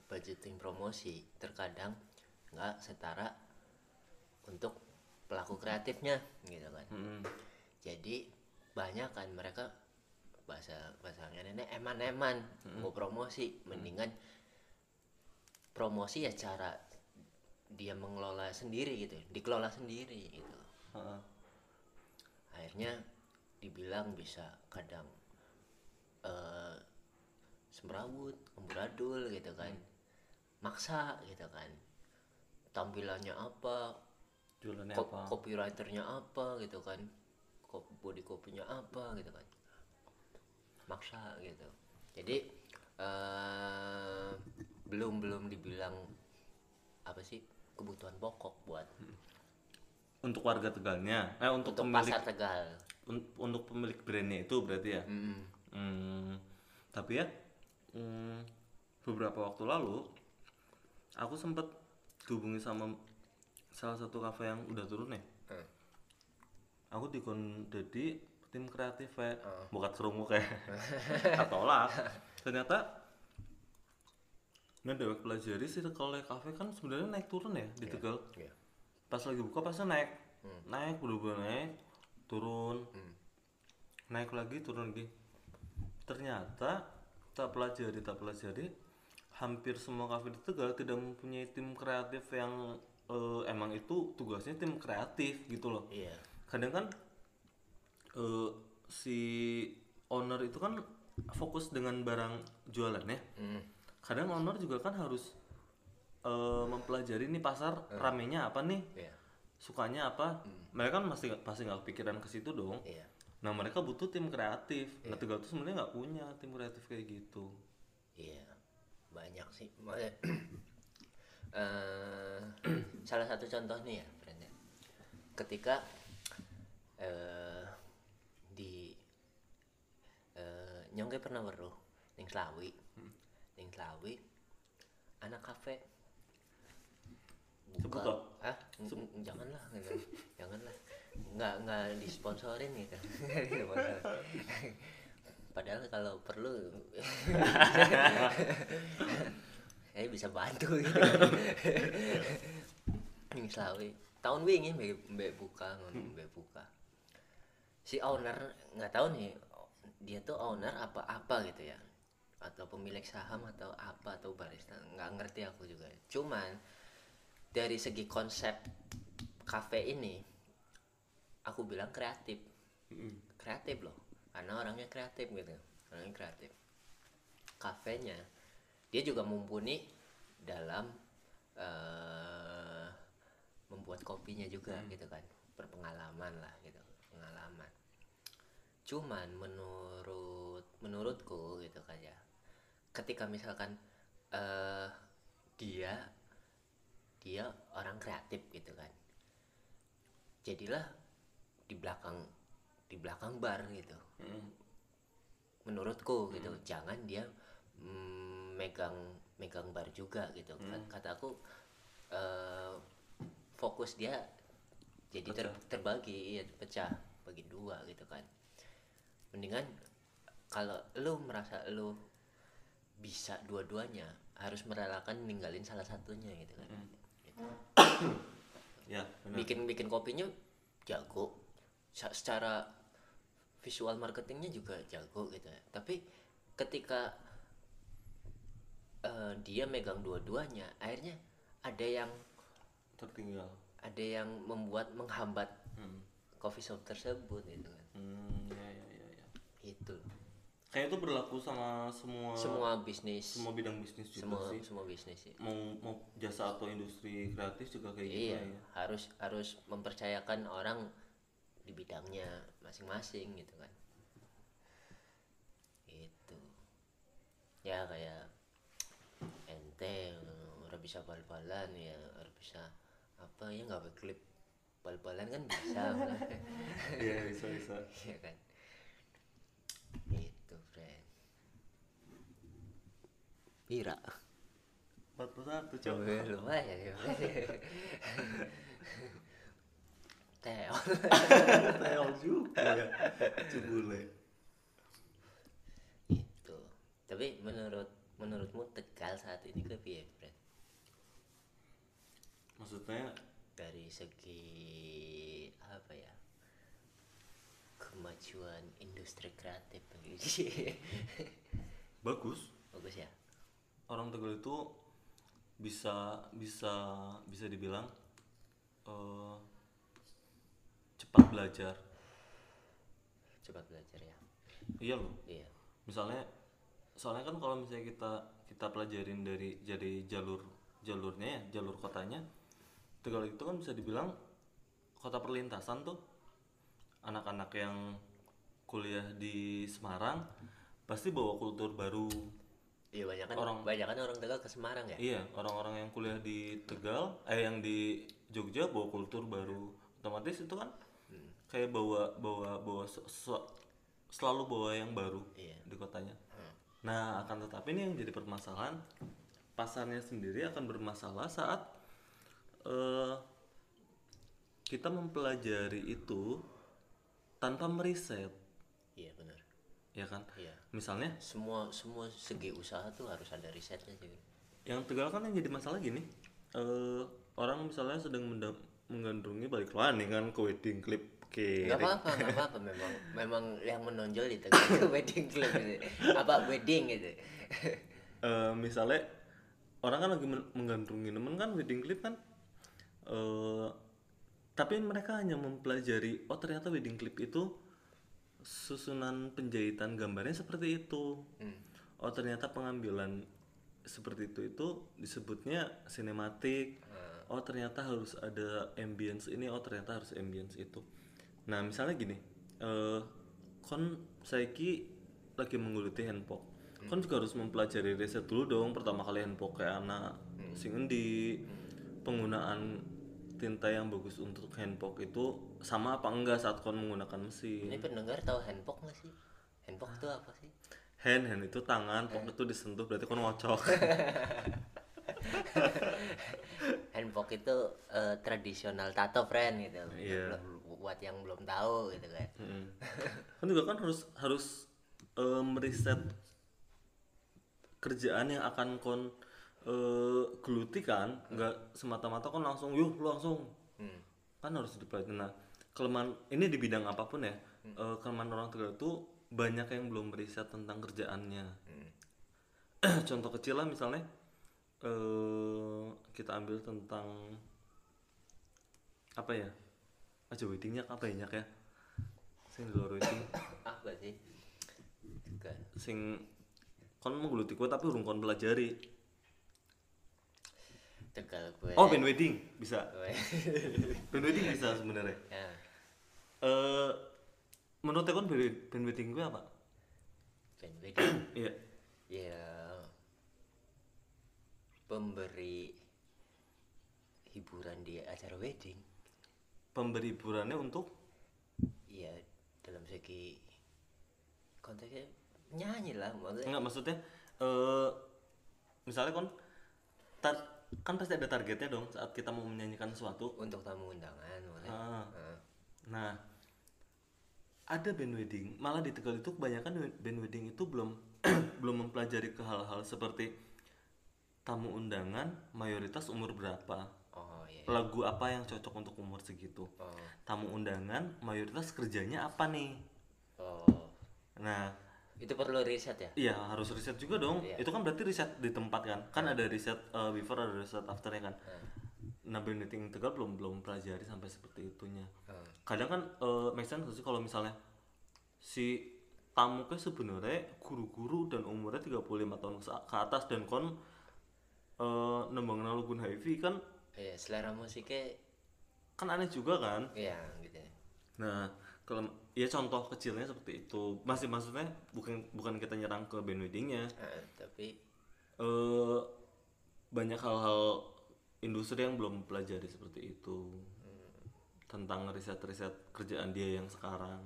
budgeting promosi terkadang nggak setara untuk pelaku kreatifnya gitu kan
Mm-mm.
jadi banyak kan mereka bahasa bahasanya nenek eman-eman mau promosi mendingan promosi ya cara dia mengelola sendiri gitu dikelola sendiri gitu
Ha-ha.
akhirnya dibilang bisa kadang eh semrawut amburadul gitu kan. Maksa gitu kan. Tampilannya apa?
Jualannya
Ko-
apa?
copywriternya apa gitu kan. Body copy-nya apa gitu kan. Maksa gitu. Jadi eh belum belum dibilang apa sih kebutuhan pokok buat
untuk warga tegalnya? Eh untuk,
untuk
pemilik
pasar tegal
untuk pemilik brandnya itu berarti ya
Mm-mm.
Hmm, tapi ya hmm, beberapa waktu lalu aku sempet dihubungi sama salah satu kafe yang udah turun ya
Hmm.
aku dikon jadi tim kreatif ya
Oh.
bukan serungu kayak atau lah ternyata nah dewek pelajari sih kalau kafe kan sebenarnya naik turun ya di Tegal
Iya.
pas lagi buka pasti naik
Hmm.
naik bener-bener naik turun.
Hmm.
naik lagi turun lagi. Ternyata tak pelajari tak pelajari hampir semua kafe di Tegal tidak mempunyai tim kreatif yang eh, emang itu tugasnya tim kreatif gitu loh.
Iya.
Kadang kan eh, si owner itu kan fokus dengan barang jualannya
Mm.
kadang owner juga kan harus eh, mempelajari nih pasar ramenya apa nih.
Iya
sukanya apa? Mereka kan pasti pasti nggak kepikiran ke situ dong.
Iya.
Nah mereka butuh tim kreatif. Nah tegal tuh sebenarnya nggak punya tim kreatif kayak gitu.
Iya, banyak sih. Eh, salah satu contoh nih ya, friend ya. Ketika eh, di eh, nyongke pernah weruh ning Slawi, ning Slawi, anak kafe
Sebut toh?
ah janganlah gitu. janganlah. Nggak nggak disponsorin gitu. Padahal kalau perlu saya bisa bantu gitu. Ini Slawi. Tahun wingi mbak mbak buka ngono, mbak buka. Si owner nggak tahu nih dia tuh owner apa apa gitu ya? Atau pemilik saham atau apa atau barista. Nggak ngerti aku juga. Cuman dari segi konsep kafe ini aku bilang kreatif. Kreatif loh karena orangnya kreatif gitu. Orangnya kreatif. Kafenya dia juga mumpuni dalam eh, membuat kopinya juga gitu kan. Berpengalaman lah gitu pengalaman. Cuman menurut menurutku gitu kan ya ketika misalkan eh dia dia orang kreatif gitu kan. Jadilah di belakang di belakang bar gitu. Menurutku gitu jangan dia mm, megang megang bar juga gitu. Kan kata aku eh, fokus dia jadi ter- terbagi iya, pecah bagi dua gitu kan. Mendingan kalau lu merasa lu bisa dua-duanya harus merelakan ninggalin salah satunya gitu kan. Gitu.
ya benar.
Bikin bikin kopinya jago. Secara visual marketingnya juga jago gitu ya. Tapi ketika eh, dia megang dua-duanya akhirnya ada yang
tertinggal.
ada yang membuat menghambat
hmm.
coffee shop tersebut gitu kan.
Hmm, ya, ya, ya, ya.
itu
kayak itu berlaku sama semua
semua bisnis.
semua bidang bisnis juga
semua
sih.
semua bisnis sih
mau mau jasa atau industri kreatif juga kayak gitu
iya
ya.
harus harus mempercayakan orang di bidangnya masing-masing gitu kan. Itu ya kayak ente udah bisa bal-balan ya harus bisa apa ya nggak klip bal-balan kan bisa
iya bisa bisa.
Iya kan itu friend Pira
41 cok
Wih, lumayan ya. Teo
Teo juga ya Cebule
tapi menurut menurutmu tegal saat ini ke piye Fred?
maksudnya?
Dari segi apa ya kemajuan industri kreatif.
Bagus.
Bagus ya
orang Tegal itu bisa bisa bisa dibilang eh, cepat belajar.
Cepat belajar ya.
Iya loh.
Iya.
Misalnya soalnya kan kalau misalnya kita kita pelajarin dari jadi jalur jalurnya ya jalur kotanya Tegal itu kan bisa dibilang kota perlintasan tuh. Anak-anak yang kuliah di Semarang pasti bawa kultur baru
iya banyak kan.
Orang-
banyak kan orang tegal ke Semarang ya?
Iya orang-orang yang kuliah di Tegal eh yang di Jogja bawa kultur baru. Otomatis itu kan kayak bawa bawa bawa se- se- selalu bawa yang baru
Iya.
di kotanya. Nah akan tetapi ini yang jadi permasalahan pasarnya sendiri akan bermasalah saat eh, kita mempelajari itu tanpa meriset ya kan?
Iya.
Misalnya?
Semua semua segi usaha tuh harus ada risetnya sih
yang tegal kan yang jadi masalah gini eh orang misalnya sedang menggandrungi balik lagi kan ke wedding clip ke
nggak apa-apa nggak apa-apa. Memang memang yang menonjol di tegal itu wedding club gitu. Apa wedding gitu.
Eh, misalnya orang kan lagi men- menggandrungi temen kan wedding clip kan eh tapi mereka hanya mempelajari oh ternyata wedding clip itu susunan penjahitan gambarnya seperti itu.
Hmm.
oh ternyata pengambilan seperti itu itu disebutnya sinematik. Oh ternyata harus ada ambience ini oh ternyata harus ambience itu. Nah misalnya gini eh kon saiki lagi menggeluti handpok kon juga harus mempelajari riset dulu dong pertama kali handpok kayak anak sing endi. Penggunaan tinta yang bagus untuk handpok itu sama apa enggak saat kon menggunakan mesin?
Ini pendengar tahu handpok nggak sih? Handpok itu apa sih?
Hand hand itu tangan pok itu disentuh berarti kon ngocok.
Handpok itu eh, tradisional tato friend gitu.
Iya.
Belum- buat yang belum tahu gitu kan.
Mm. kan juga kan harus harus eh, meriset kerjaan yang akan kon eh, geluti kan? Nggak semata-mata kon langsung yuk lu langsung.
Hmm.
kan harus dipelajari nah kelemahan ini di bidang apa pun ya eh, kelemahan orang Tegal itu banyak yang belum meriset tentang kerjaannya. Contoh kecil lah misalnya eh kita ambil tentang apa ya aja weddingnya apa ya Nyak, ya. Sing di luar wedding
apa sih? Bukan.
sing kon menggeluti kuat tapi urung kon pelajari.
Tegal gue
oh band wedding bisa. Band wedding bisa sebenarnya.
Ya
eh menurut kon band band wedding gue apa
band wedding
iya.
Ya pemberi hiburan di acara wedding.
Pemberi hiburannya untuk?
Ya dalam segi konteksnya nyanyi lah maksudnya.
Enggak maksudnya eh misalnya kon tar kan pasti ada targetnya dong saat kita mau menyanyikan sesuatu.
Untuk tamu undangan maksudnya.
Ah.
Ah.
Nah, ada band wedding, malah di Tegal itu kebanyakan band wedding itu belum belum mempelajari ke hal-hal seperti tamu undangan mayoritas umur berapa,
oh iya
lagu apa yang cocok untuk umur segitu.
oh
Tamu undangan mayoritas kerjanya apa nih?
oh
Nah,
itu perlu riset ya
iya harus riset juga dong.
Iya.
Itu kan berarti riset di tempat kan? Kan ada riset uh, before ada riset afternya kan. Nah, band wedding Tegal belum belum pelajari sampai seperti itunya.
Ah.
kadang kan eh, make sense sih kalau misalnya si tamu ke sebenarnya guru-guru dan umurnya 35 tahun ke atas dan kon eh nembang lagu HIV kan
iya selera musiknya
kan aneh juga kan
iya gitu
nah kalau ya contoh kecilnya seperti itu masih maksudnya bukan bukan kita nyerang ke band weddingnya
Ah, tapi
eh banyak hal-hal industri yang belum pelajari seperti itu. Tentang riset-riset kerjaan dia yang sekarang.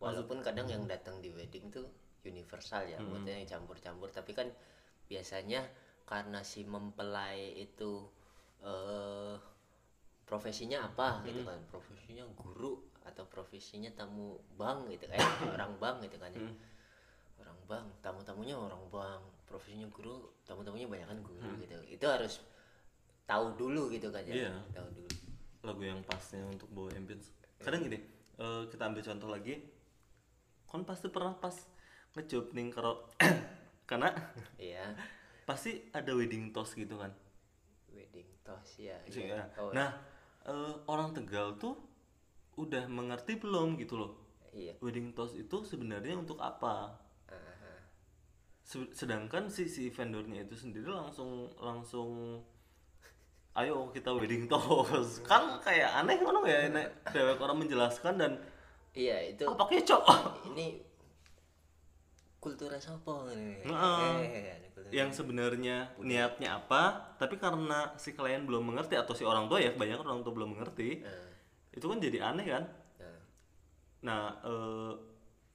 Walaupun kadang yang datang di wedding tuh universal ya maksudnya yang campur-campur. Tapi kan biasanya karena si mempelai itu eh profesinya apa gitu kan? Profesinya guru atau profesinya tamu bank gitu kan orang bank gitu kan ya orang bang tamu-tamunya orang bang profesinya guru tamu-tamunya banyak kan guru
Hmm.
gitu. Itu harus tahu dulu gitu kan ya
Iya.
tahu dulu.
Lagu yang pasnya untuk bawa ambience. Kadang gini eh, kita ambil contoh lagi. Kon pasti pernah pas ngejob ning karo karena
iya.
Pasti ada wedding toast gitu kan?
Wedding toast ya iya.
ya.
Oh,
nah eh, orang tegal tuh udah mengerti belum gitu loh?
Iya.
Wedding toast itu sebenarnya untuk apa sedangkan si si vendornya itu sendiri langsung langsung ayo kita wedding toast kan kayak aneh kan ya nek dewek orang menjelaskan dan
iya itu
apa kecok
ini kultura sopo ini?
Heeh.
Eh,
yang sebenarnya niatnya apa tapi karena si klien belum mengerti atau si orang tua ya kebanyakan orang tua belum mengerti
Nah,
itu kan jadi aneh kan?
Nah,
nah eh,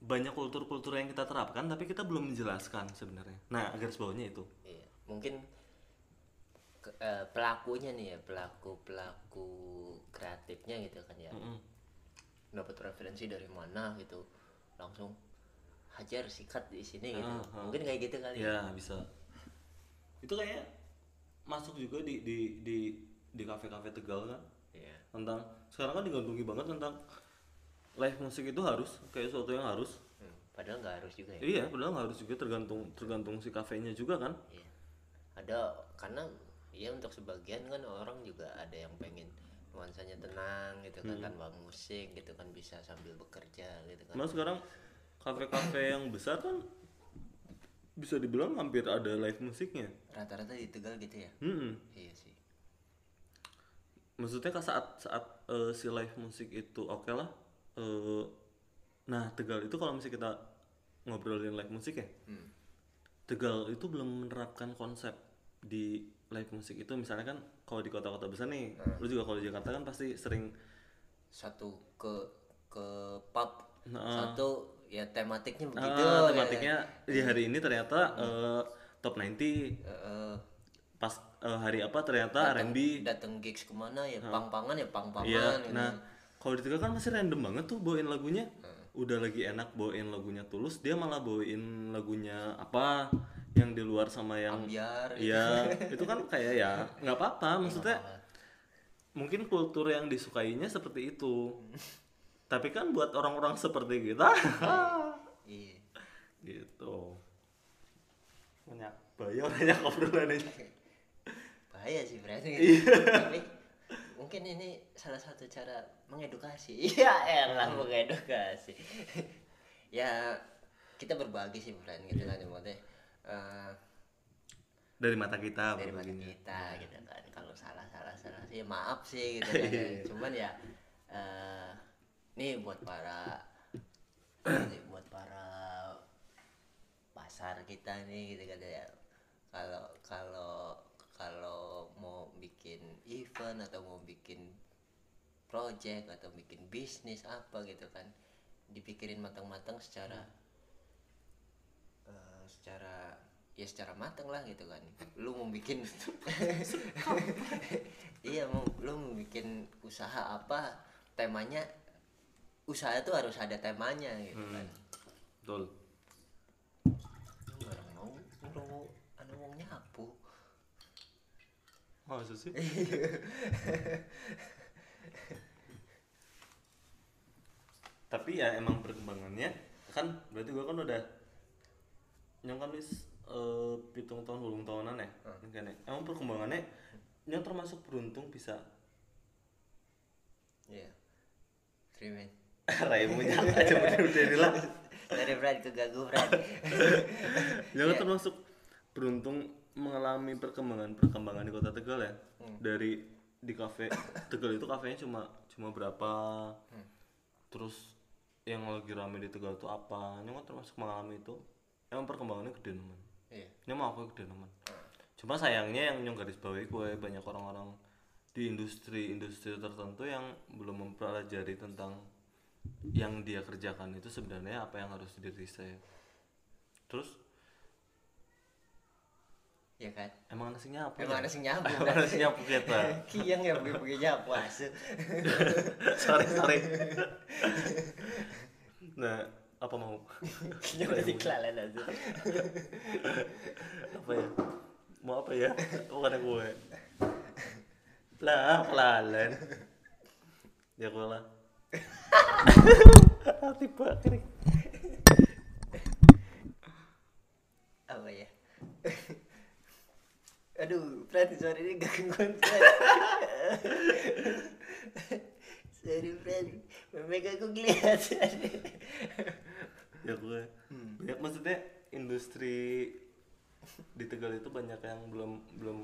banyak kultur-kultur yang kita terapkan tapi kita belum menjelaskan sebenarnya. Nah garis bawahnya itu.
Iya mungkin ke- eh, pelakunya nih ya pelaku pelaku kreatifnya gitu kan ya.
Mm-mm.
dapat referensi dari mana gitu langsung hajar sikat di sini gitu.
Ah, ah.
mungkin kayak gitu kali.
Ya bisa. Itu kayak masuk juga di di di di kafe-kafe tegal kan?
Iya.
tentang sekarang kan digandungi banget tentang live musik itu harus kayak sesuatu yang harus.
Hmm, padahal nggak harus juga ya?
Iya padahal nggak harus juga tergantung tergantung si kafenya juga kan.
Iya. ada karena ya untuk sebagian kan orang juga ada yang pengen nuansanya tenang gitu kan tanpa musik gitu kan bisa sambil bekerja gitu kan.
Mas sekarang kafe-kafe yang besar kan bisa dibilang hampir ada live musiknya.
Rata-rata di Tegal gitu ya?
Hmm.
iya sih.
Maksudnya kan saat saat eh, si live musik itu oke lah eh, nah Tegal itu kalau misalnya kita ngobrolin live musik ya
Hmm.
Tegal itu belum menerapkan konsep di live musik itu. Misalnya kan kalau di kota-kota besar nih lu juga kalau di Jakarta kan pasti sering
satu ke ke pub.
Nah.
satu ya tematiknya
ah,
begitu ya.
tematiknya. Di hari ini ternyata eh, top 90
Eh, eh,
pas eh, hari apa ternyata R&B
datang gigs ke mana ya? Pang-pangan ya pang-pangan
Iya,
gitu.
nah kalau di kan masih random banget tuh bawain lagunya. Udah lagi enak bawain lagunya tulus, dia malah bawain lagunya apa yang di luar sama yang
biar
Iya, itu kan kayak ya nggak apa-apa. Maksudnya mungkin kultur yang disukainya seperti itu. Tapi kan buat orang-orang seperti kita,
iya
gitu. Banyak bayar banyak obrolan ini.
bahaya sih berarti
Iya.
tapi mungkin ini salah satu cara mengedukasi. Iya elah mengedukasi. Ya kita berbagi sih Bran gitu kan maksudnya eh,
Dari mata kita
dari mata
berbaginya.
kita gitu kan. Kalau salah salah salah. Sih ya maaf sih gitu kan.
Iya.
cuman ya eh nih buat para ini buat para pasar kita nih gitu kan ya. Kalau kalau kalau bikin event atau mau bikin project atau bikin bisnis apa gitu kan dipikirin matang-matang secara eh, secara ya secara matang lah gitu kan lu mau bikin iya mau lu mau bikin usaha apa temanya usaha tuh harus ada temanya gitu kan
Betul.
Lu orang mau orang mau anu wong nyapu
Masa sih? Tapi ya emang perkembangannya kan berarti gua kan udah nyong kan wis eh, pitung tahun belum tahunan ya kan ya. emang perkembangannya nyong termasuk beruntung bisa.
Iya. Trimen
raimu nyangka aja udah udah lah.
Dari Brad ke Gagu Brad.
Nyong kan termasuk beruntung mengalami perkembangan perkembangan di kota Tegal ya. Dari di kafe Tegal itu kafenya cuma cuma berapa? Terus yang lagi rame di Tegal itu apa? Nyong kan termasuk mengalami itu. Emang perkembangannya gede nemen
iya.
Nyong mau aku gede nemen cuma sayangnya yang nyong garis bawahi gue banyak orang-orang di industri-industri tertentu yang belum mempelajari tentang yang dia kerjakan itu sebenarnya apa yang harus di riset terus
ya kan?
Emang nasinya apa
emang
ya?
ada sing nyapu
emang nasinya apa kita
kiyang ya pergi nyapu asu
sorry sorry. Nah apa mau?
Jangan iklan aja.
apa ya? Mau apa ya? Bukan gue lah pelalan ya gue lah. Tiba kering
Apa ya? Aduh, Fred, sorry ini gangguan Fred. sorry Fred, memang aku kelihatan.
ya gue banyak maksudnya industri di Tegal itu banyak yang belum belum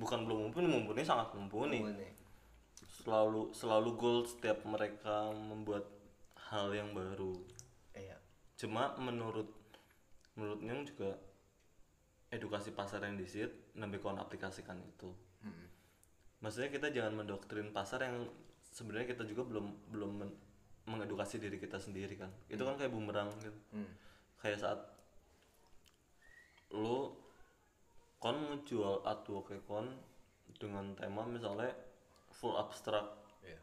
bukan belum mumpuni mumpuni sangat mumpuni selalu selalu goal setiap mereka membuat hal yang baru
Iya.
cuma menurut menurut Nyong juga edukasi pasar yang disit lebih kon aplikasikan itu
Hmm.
maksudnya kita jangan mendoktrin pasar yang sebenarnya kita juga belum belum men- mengedukasi diri kita sendiri kan itu kan kayak bumerang gitu
Hmm.
kayak saat lu kon ngejual artwork kon dengan tema misalnya full abstrak
Iya.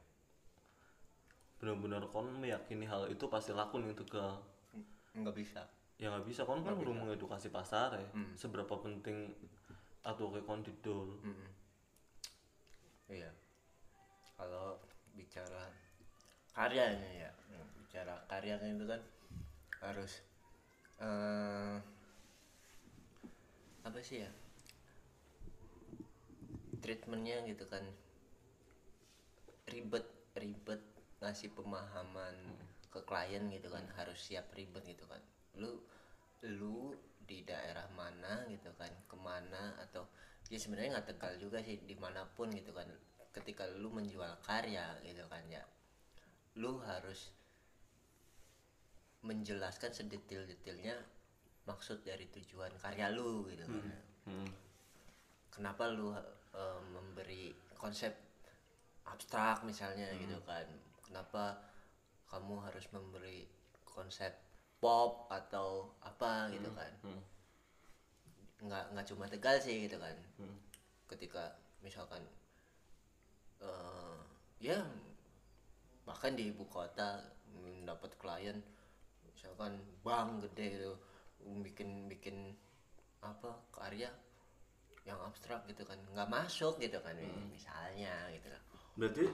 benar-benar kon meyakini hal itu pasti laku nih untuk ke
Enggak bisa.
ya nggak bisa kon kan perlu mengedukasi pasar ya
Hmm.
seberapa penting artwork kon didol
Mm-mm. Iya. Kalau bicara karyanya ya, Hmm, bicara karyanya itu kan harus eh apa sih ya? Treatmentnya gitu kan ribet ribet ngasih pemahaman ke klien gitu kan harus siap ribet gitu kan lu lu di daerah mana gitu kan ke mana atau ya sebenarnya nggak tegal juga sih di mana pun gitu kan. Ketika lu menjual karya gitu kan ya lu harus menjelaskan sedetil-detilnya maksud dari tujuan karya lu gitu kan.
Hmm.
kenapa lu eh, memberi konsep abstrak misalnya gitu kan? Kenapa kamu harus memberi konsep pop atau apa gitu kan.
Hmm.
nggak nggak cuma tegal sih gitu kan.
Hmm.
ketika misalkan eh ya bahkan di ibu kota mendapat klien misalkan bank gede gitu bikin bikin apa karya yang abstrak gitu kan. Nggak masuk gitu kan misalnya gitu. Kan
berarti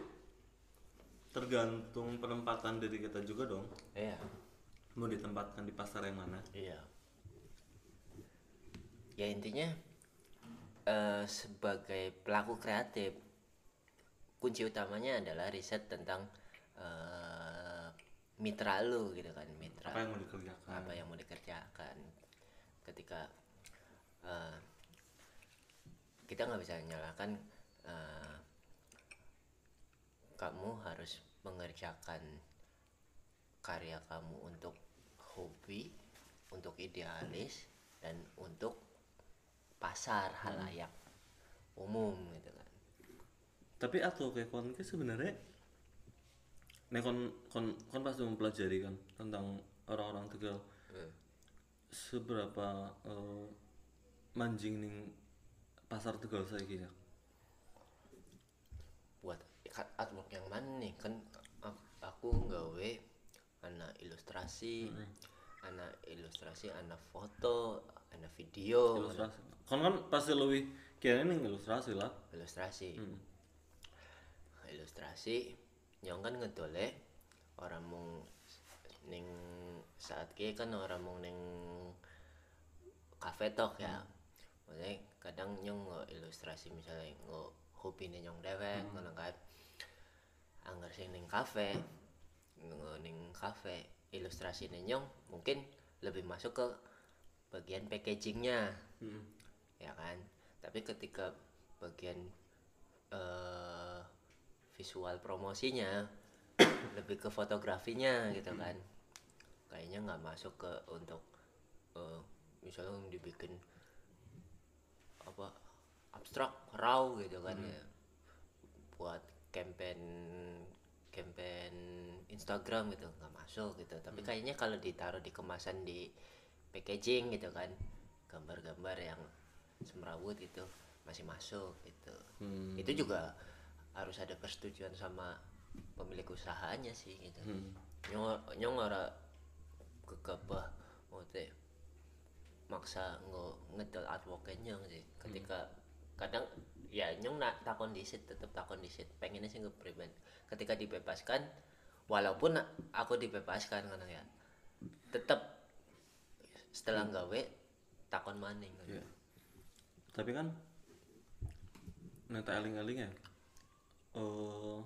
tergantung penempatan diri kita juga dong.
Iya
mau ditempatkan di pasar yang mana?
Iya. Ya intinya eh, sebagai pelaku kreatif kunci utamanya adalah riset tentang eh, mitra lu gitu kan mitra
apa yang mau dikerjakan?
apa yang mau dikerjakan. Ketika eh, kita nggak bisa nyalakan eh, kamu harus mengerjakan karya kamu untuk hobi untuk idealis dan untuk pasar halayak. Umum gitu kan.
Tapi atau kayak kon ki sebenarnya nek kon kon kon pasti mempelajari kan tentang orang-orang tegal
Hmm.
seberapa eh, manjing ning pasar tegal saya ya?
Buat artwork yang mana nih? Kan aku nggawe anak ilustrasi anak ilustrasi anak foto anak video
ilustrasi. Kon kan pasti lebih kayaknya ning ilustrasi lah.
Ilustrasi.
Hmm.
ilustrasi yang kan ngedole orang mung ning saat kia kan orang mung ning kafe tok ya. Maksudnya kadang nyong ilustrasi misalnya nge hobi nih nyong dewek ngono kan anggar sing ning kafe nge ning kafe ilustrasi nih nyong mungkin lebih masuk ke bagian packagingnya.
Hmm.
ya kan? Tapi ketika bagian eh visual promosinya lebih ke fotografinya gitu kan? Kayaknya nggak masuk ke untuk eh, misalnya dibikin apa abstrak raw gitu kan ya. Buat campaign campaign Instagram gitu nggak masuk gitu. Tapi kayaknya kalau ditaruh di kemasan di packaging gitu kan gambar-gambar yang semrawut itu masih masuk gitu.
Hmm.
itu juga harus ada persetujuan sama pemilik usahanya sih gitu.
Hmm.
nyong nyong ora gegabah maksudnya maksa nggak ngedel nyong sih. Ketika kadang ya nyong nak takon disit tetep takon disit pengennya sih ngeprevent ketika dibebaskan walaupun aku dibebaskan kan ya. Tetep setelah gawe takon maning kan.
Iya. tapi kan neta eling-eling ya eh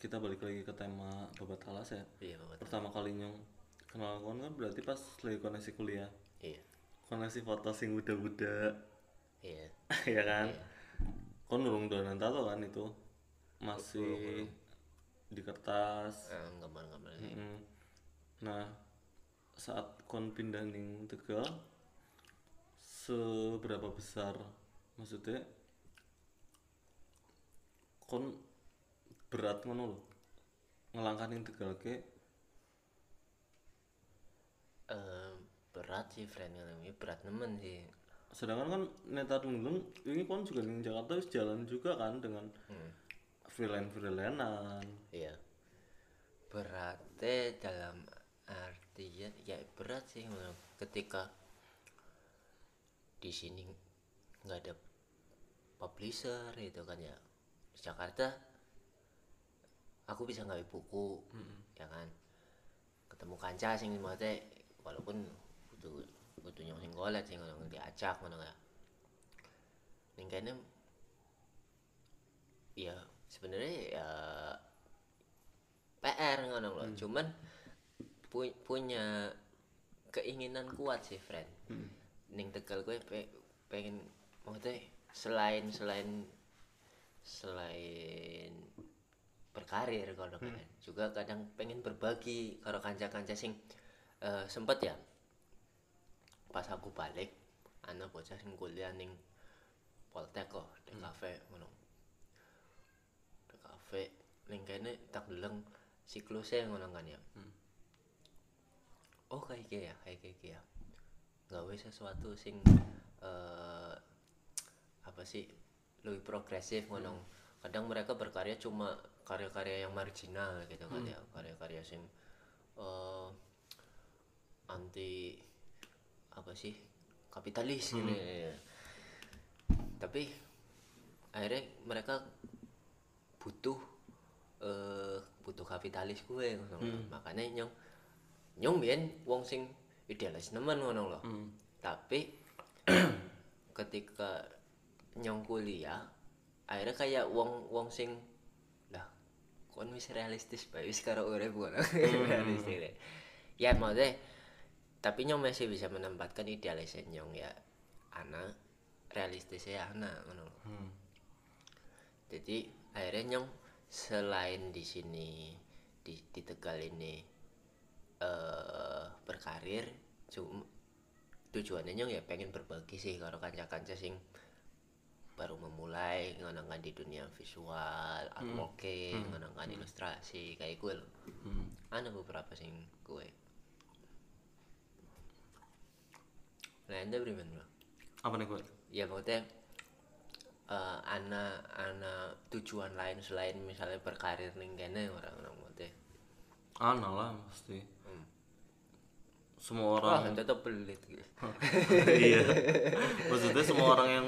kita balik lagi ke tema babat alas ya.
Iya bapak
pertama kali nyong kenal kon kan berarti pas lagi koneksi kuliah.
Iya.
Koneksi foto sing muda-muda
iya.
Ya kan? Kon nurung dolan tato kan itu? Masih di kertas.
Eh, gambar ini
Mm-mm. nah saat kon pindah ning tegal seberapa besar maksudnya kon berat ngono loh ngelangkah ning tegal ke?
Eh, berat sih friend ini berat nemen sih.
Sedangkan kan neta dulu ini kon juga ning Jakarta wis jalan juga kan dengan
Hmm.
Freelance freelancean
Iya. Beratnya dalam artian ya berat sih ketika di sini nggak ada publisher gitu kan ya. Di Jakarta aku bisa ngambil buku ya kan. Ketemu kanca sing maksudnya walaupun butuh butuh nyong sing golet sing ngono diacak ngono ya. Ning kene ya sebenarnya ya PR ngono loh cuman pu- punya keinginan kuat sih friend ning tegal gue pe- pengen maksudnya selain selain selain berkarir kalau kan juga kadang pengen berbagi karo kanca-kanca sing eh, sempet ya. Pas aku balik anak bocah sing kuliah ning Poltek kok di kafe ngono ning kene tak deleng siklusnya ngono kan ya. Oh kayak gini ya kayak gini ya gawe sesuatu sing eh apa sih lebih progresif ngono. Kadang mereka berkarya cuma karya-karya yang marginal gitu kan ya karya-karya sing eh anti apa sih kapitalis ini tapi akhirnya mereka butuh eh butuh kapitalis gue ngono. makanya nyong nyong biyen wong sing idealis nemen ngono loh tapi ketika nyong kuliah akhirnya kayak wong wong sing lah kon wis realistis bae wis karo urip ngono. Realistis deh. ya maksudnya tapi nyong masih bisa menempatkan idealisnya nyong ya anak realistisnya anak ngono loh jadi akhirnya nyong selain di sini di, di Tegal ini eh berkarir cuma tujuannya nyong ya pengen berbagi sih karo kanca-kanca sing baru memulai ngenangkan di dunia visual, artworking, ngenangkan ilustrasi kayak gue loh. Ada beberapa sing gue. Nah, anda beriman bro?
apa nih gue
ya maksudnya eh ana ana tujuan lain selain misalnya berkarir ning kene orang-orang maksudnya
ana lah pasti
Hmm.
semua orang
tetap pelit gitu
iya maksudnya semua orang yang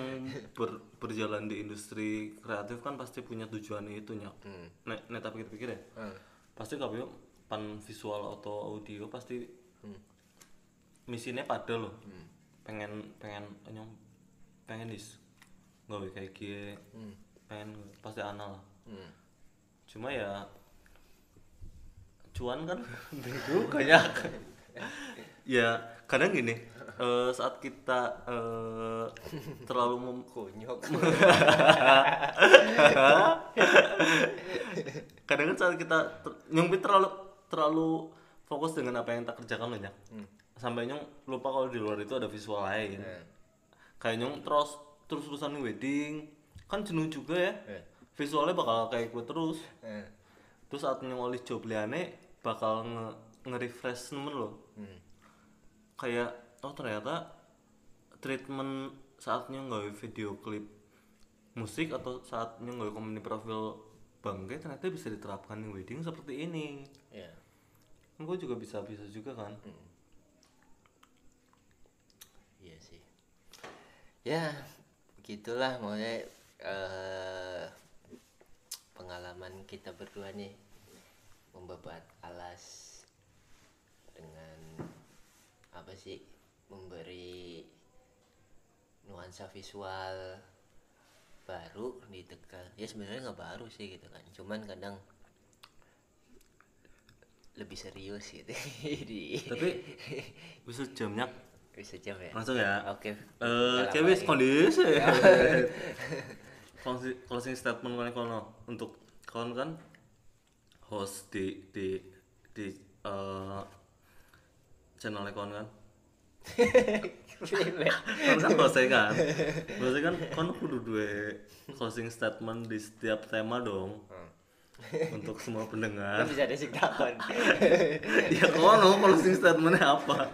ber- berjalan di industri kreatif kan pasti punya tujuan itu nyak
Hmm.
nek nek tak pikir-pikir ya
Hmm.
pasti kalau pan visual atau audio pasti
Hmm.
misinya pada loh pengen pengen nyong pengen dis gawe kayak gie
Hmm.
pengen pasti ana lah
Hmm.
cuma ya cuan kan itu banyak ya kadang gini eh, saat kita eh, terlalu mem-
konyok
kadang kan saat kita ter- terlalu terlalu fokus dengan apa yang tak kerjakan loh Nyak. sampai nyong lupa kalau di luar itu ada visual lain
Hmm.
kayak nyong terus terus terusan wedding kan jenuh juga ya
Eh.
visualnya bakal kayak gue terus
Eh.
terus saat nyong oleh job liane bakal nge, nge-refresh nemen loh
Hmm.
kayak oh ternyata treatment saatnya nggak video klip musik atau saatnya nggak community profil bangke ternyata bisa diterapkan di wedding seperti ini kan gue juga bisa bisa juga kan
Iya sih. Ya, begitulah maksudnya eh pengalaman kita berdua nih membabat alas dengan apa sih memberi nuansa visual baru di Tegal. Ya sebenarnya nggak baru sih gitu kan. Cuman kadang lebih serius gitu.
Tapi bisa jamnya
bisa jam ya?
Langsung ya?
Oke.
Eh
Nggak lama
cewek kondisi closing, closing statement kalian kono. Untuk kawan kan host di di di eh channelnya kawan kan? Kan kan hostnya kan? Hostnya kan kan kudu dua closing statement di setiap tema dong. Untuk semua pendengar.
Kan bisa ada sing takon
ya kono closing statementnya apa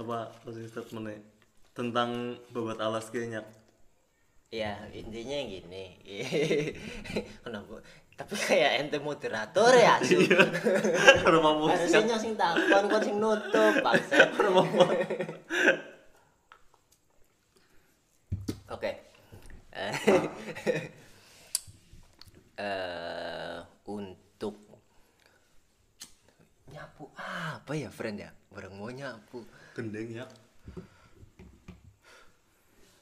apa closing statementnya? Tentang babat alas kayaknya.
Ya intinya gini. Kenapa? Tapi kayak ente moderator ya Su.
rumah musik
harusnya sing takon kon sing nutup bangset oke. Eh, eh, untuk nyapu apa ya friend ya bareng mau nyapu
gendeng ya.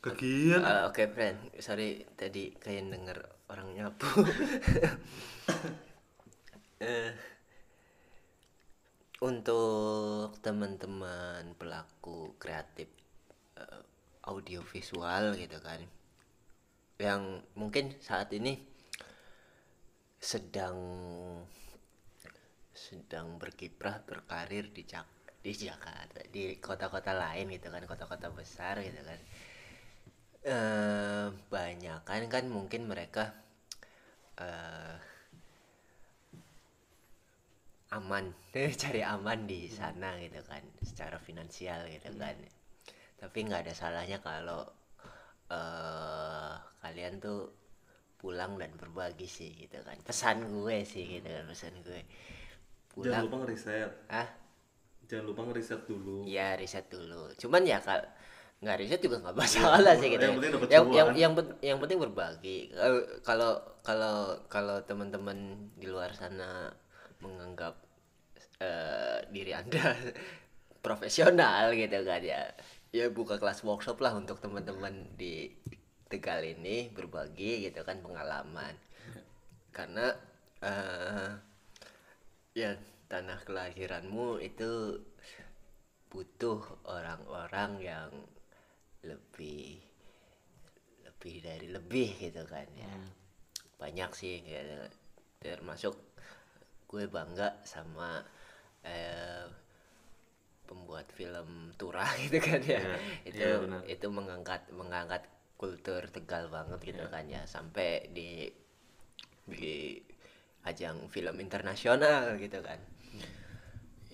Kegiatan
Eh, Oke friend, sorry tadi kayak denger orang nyapu. Eh, untuk teman-teman pelaku kreatif eh, audiovisual gitu kan, yang mungkin saat ini sedang sedang berkiprah berkarir di Jak di Jakarta di kota-kota lain gitu kan kota-kota besar gitu kan. Eh banyak kan kan mungkin mereka eh aman cari aman di sana gitu kan secara finansial gitu kan. Tapi nggak ada salahnya kalau eh kalian tuh pulang dan berbagi sih gitu kan. Pesan gue sih gitu kan pesan gue.
Jangan
pulang
lupa ngeriset
ah
jangan lupa ngeriset dulu
Iya riset dulu. Cuman ya kal nggak riset juga nggak masalah sih gitu.
yang penting dapat
yang, yang
cuan.
yang yang penting berbagi. Kalau kalau kalau teman-teman di luar sana menganggap eh, diri anda profesional gitu kan ya, ya buka kelas workshop lah untuk teman-teman di Tegal ini berbagi gitu kan pengalaman. Karena eh ya tanah kelahiranmu itu butuh orang-orang yang lebih lebih dari lebih gitu kan ya. Banyak sih gitu. termasuk gue bangga sama eh, pembuat film Turah gitu kan ya. Itu
iya benar.
itu mengangkat mengangkat kultur Tegal banget gitu kan ya. Sampai di di ajang film internasional gitu kan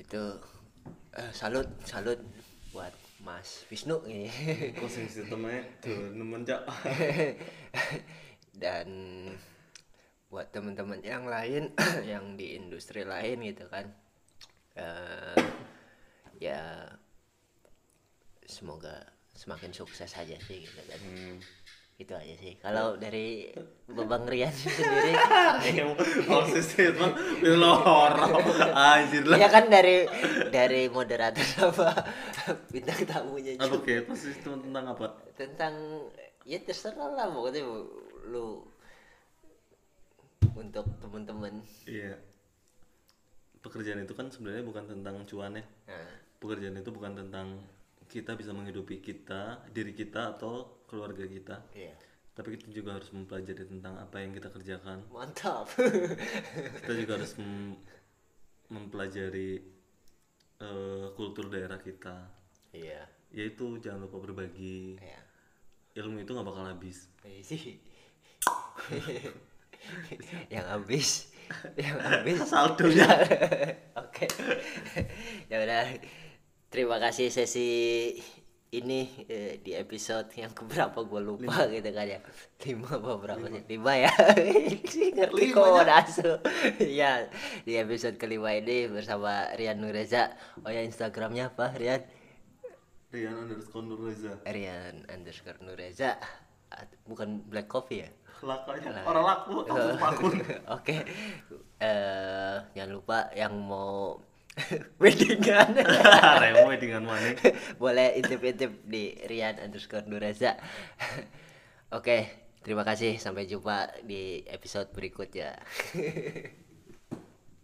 itu eh, salut salut buat Mas Wisnu
closing tuh nemen cak
dan buat teman-teman yang lain yang di industri lain gitu kan. Eh, ya semoga semakin sukses aja sih gitu kan itu aja sih. Kalau dari babang Rian sendiri
closing statement loro anjir lah.
Ya kan dari dari moderator sama bintang tamunya
apa
juga
kayak closing statement tentang apa?
Tentang ya terserah lah pokoknya lu untuk teman-teman
iya. Pekerjaan itu kan sebenarnya bukan tentang cuan ya.
Nah,
pekerjaan itu bukan tentang kita bisa menghidupi kita diri kita atau keluarga kita.
Iya.
Tapi kita juga harus mempelajari tentang apa yang kita kerjakan.
Mantap.
Kita juga harus mem- mempelajari eh, kultur daerah kita.
Iya.
Yaitu jangan lupa berbagi.
Iya.
Ilmu itu nggak bakal habis.
Iya yang habis. Yang habis.
Saldonya
oke. Ya udah. Terima kasih sesi ini eh, di episode yang keberapa gue lupa gitu kan ya. Lima apa berapa sih? Lima ya. Ngerti
Lima
kok nasu ya di episode kelima ini bersama Rian Nureza. Oh ya Instagramnya apa Rian?
Rian underscore Nurreza
Rian underscore Nureza. Bukan Black Coffee ya?
Lakanya orang laku aku akun
Oke, eh jangan lupa yang mau weddingan
remo dengan mana
boleh intip-intip di Rian underscore Nureza. Oke, terima kasih. Sampai jumpa di episode berikutnya.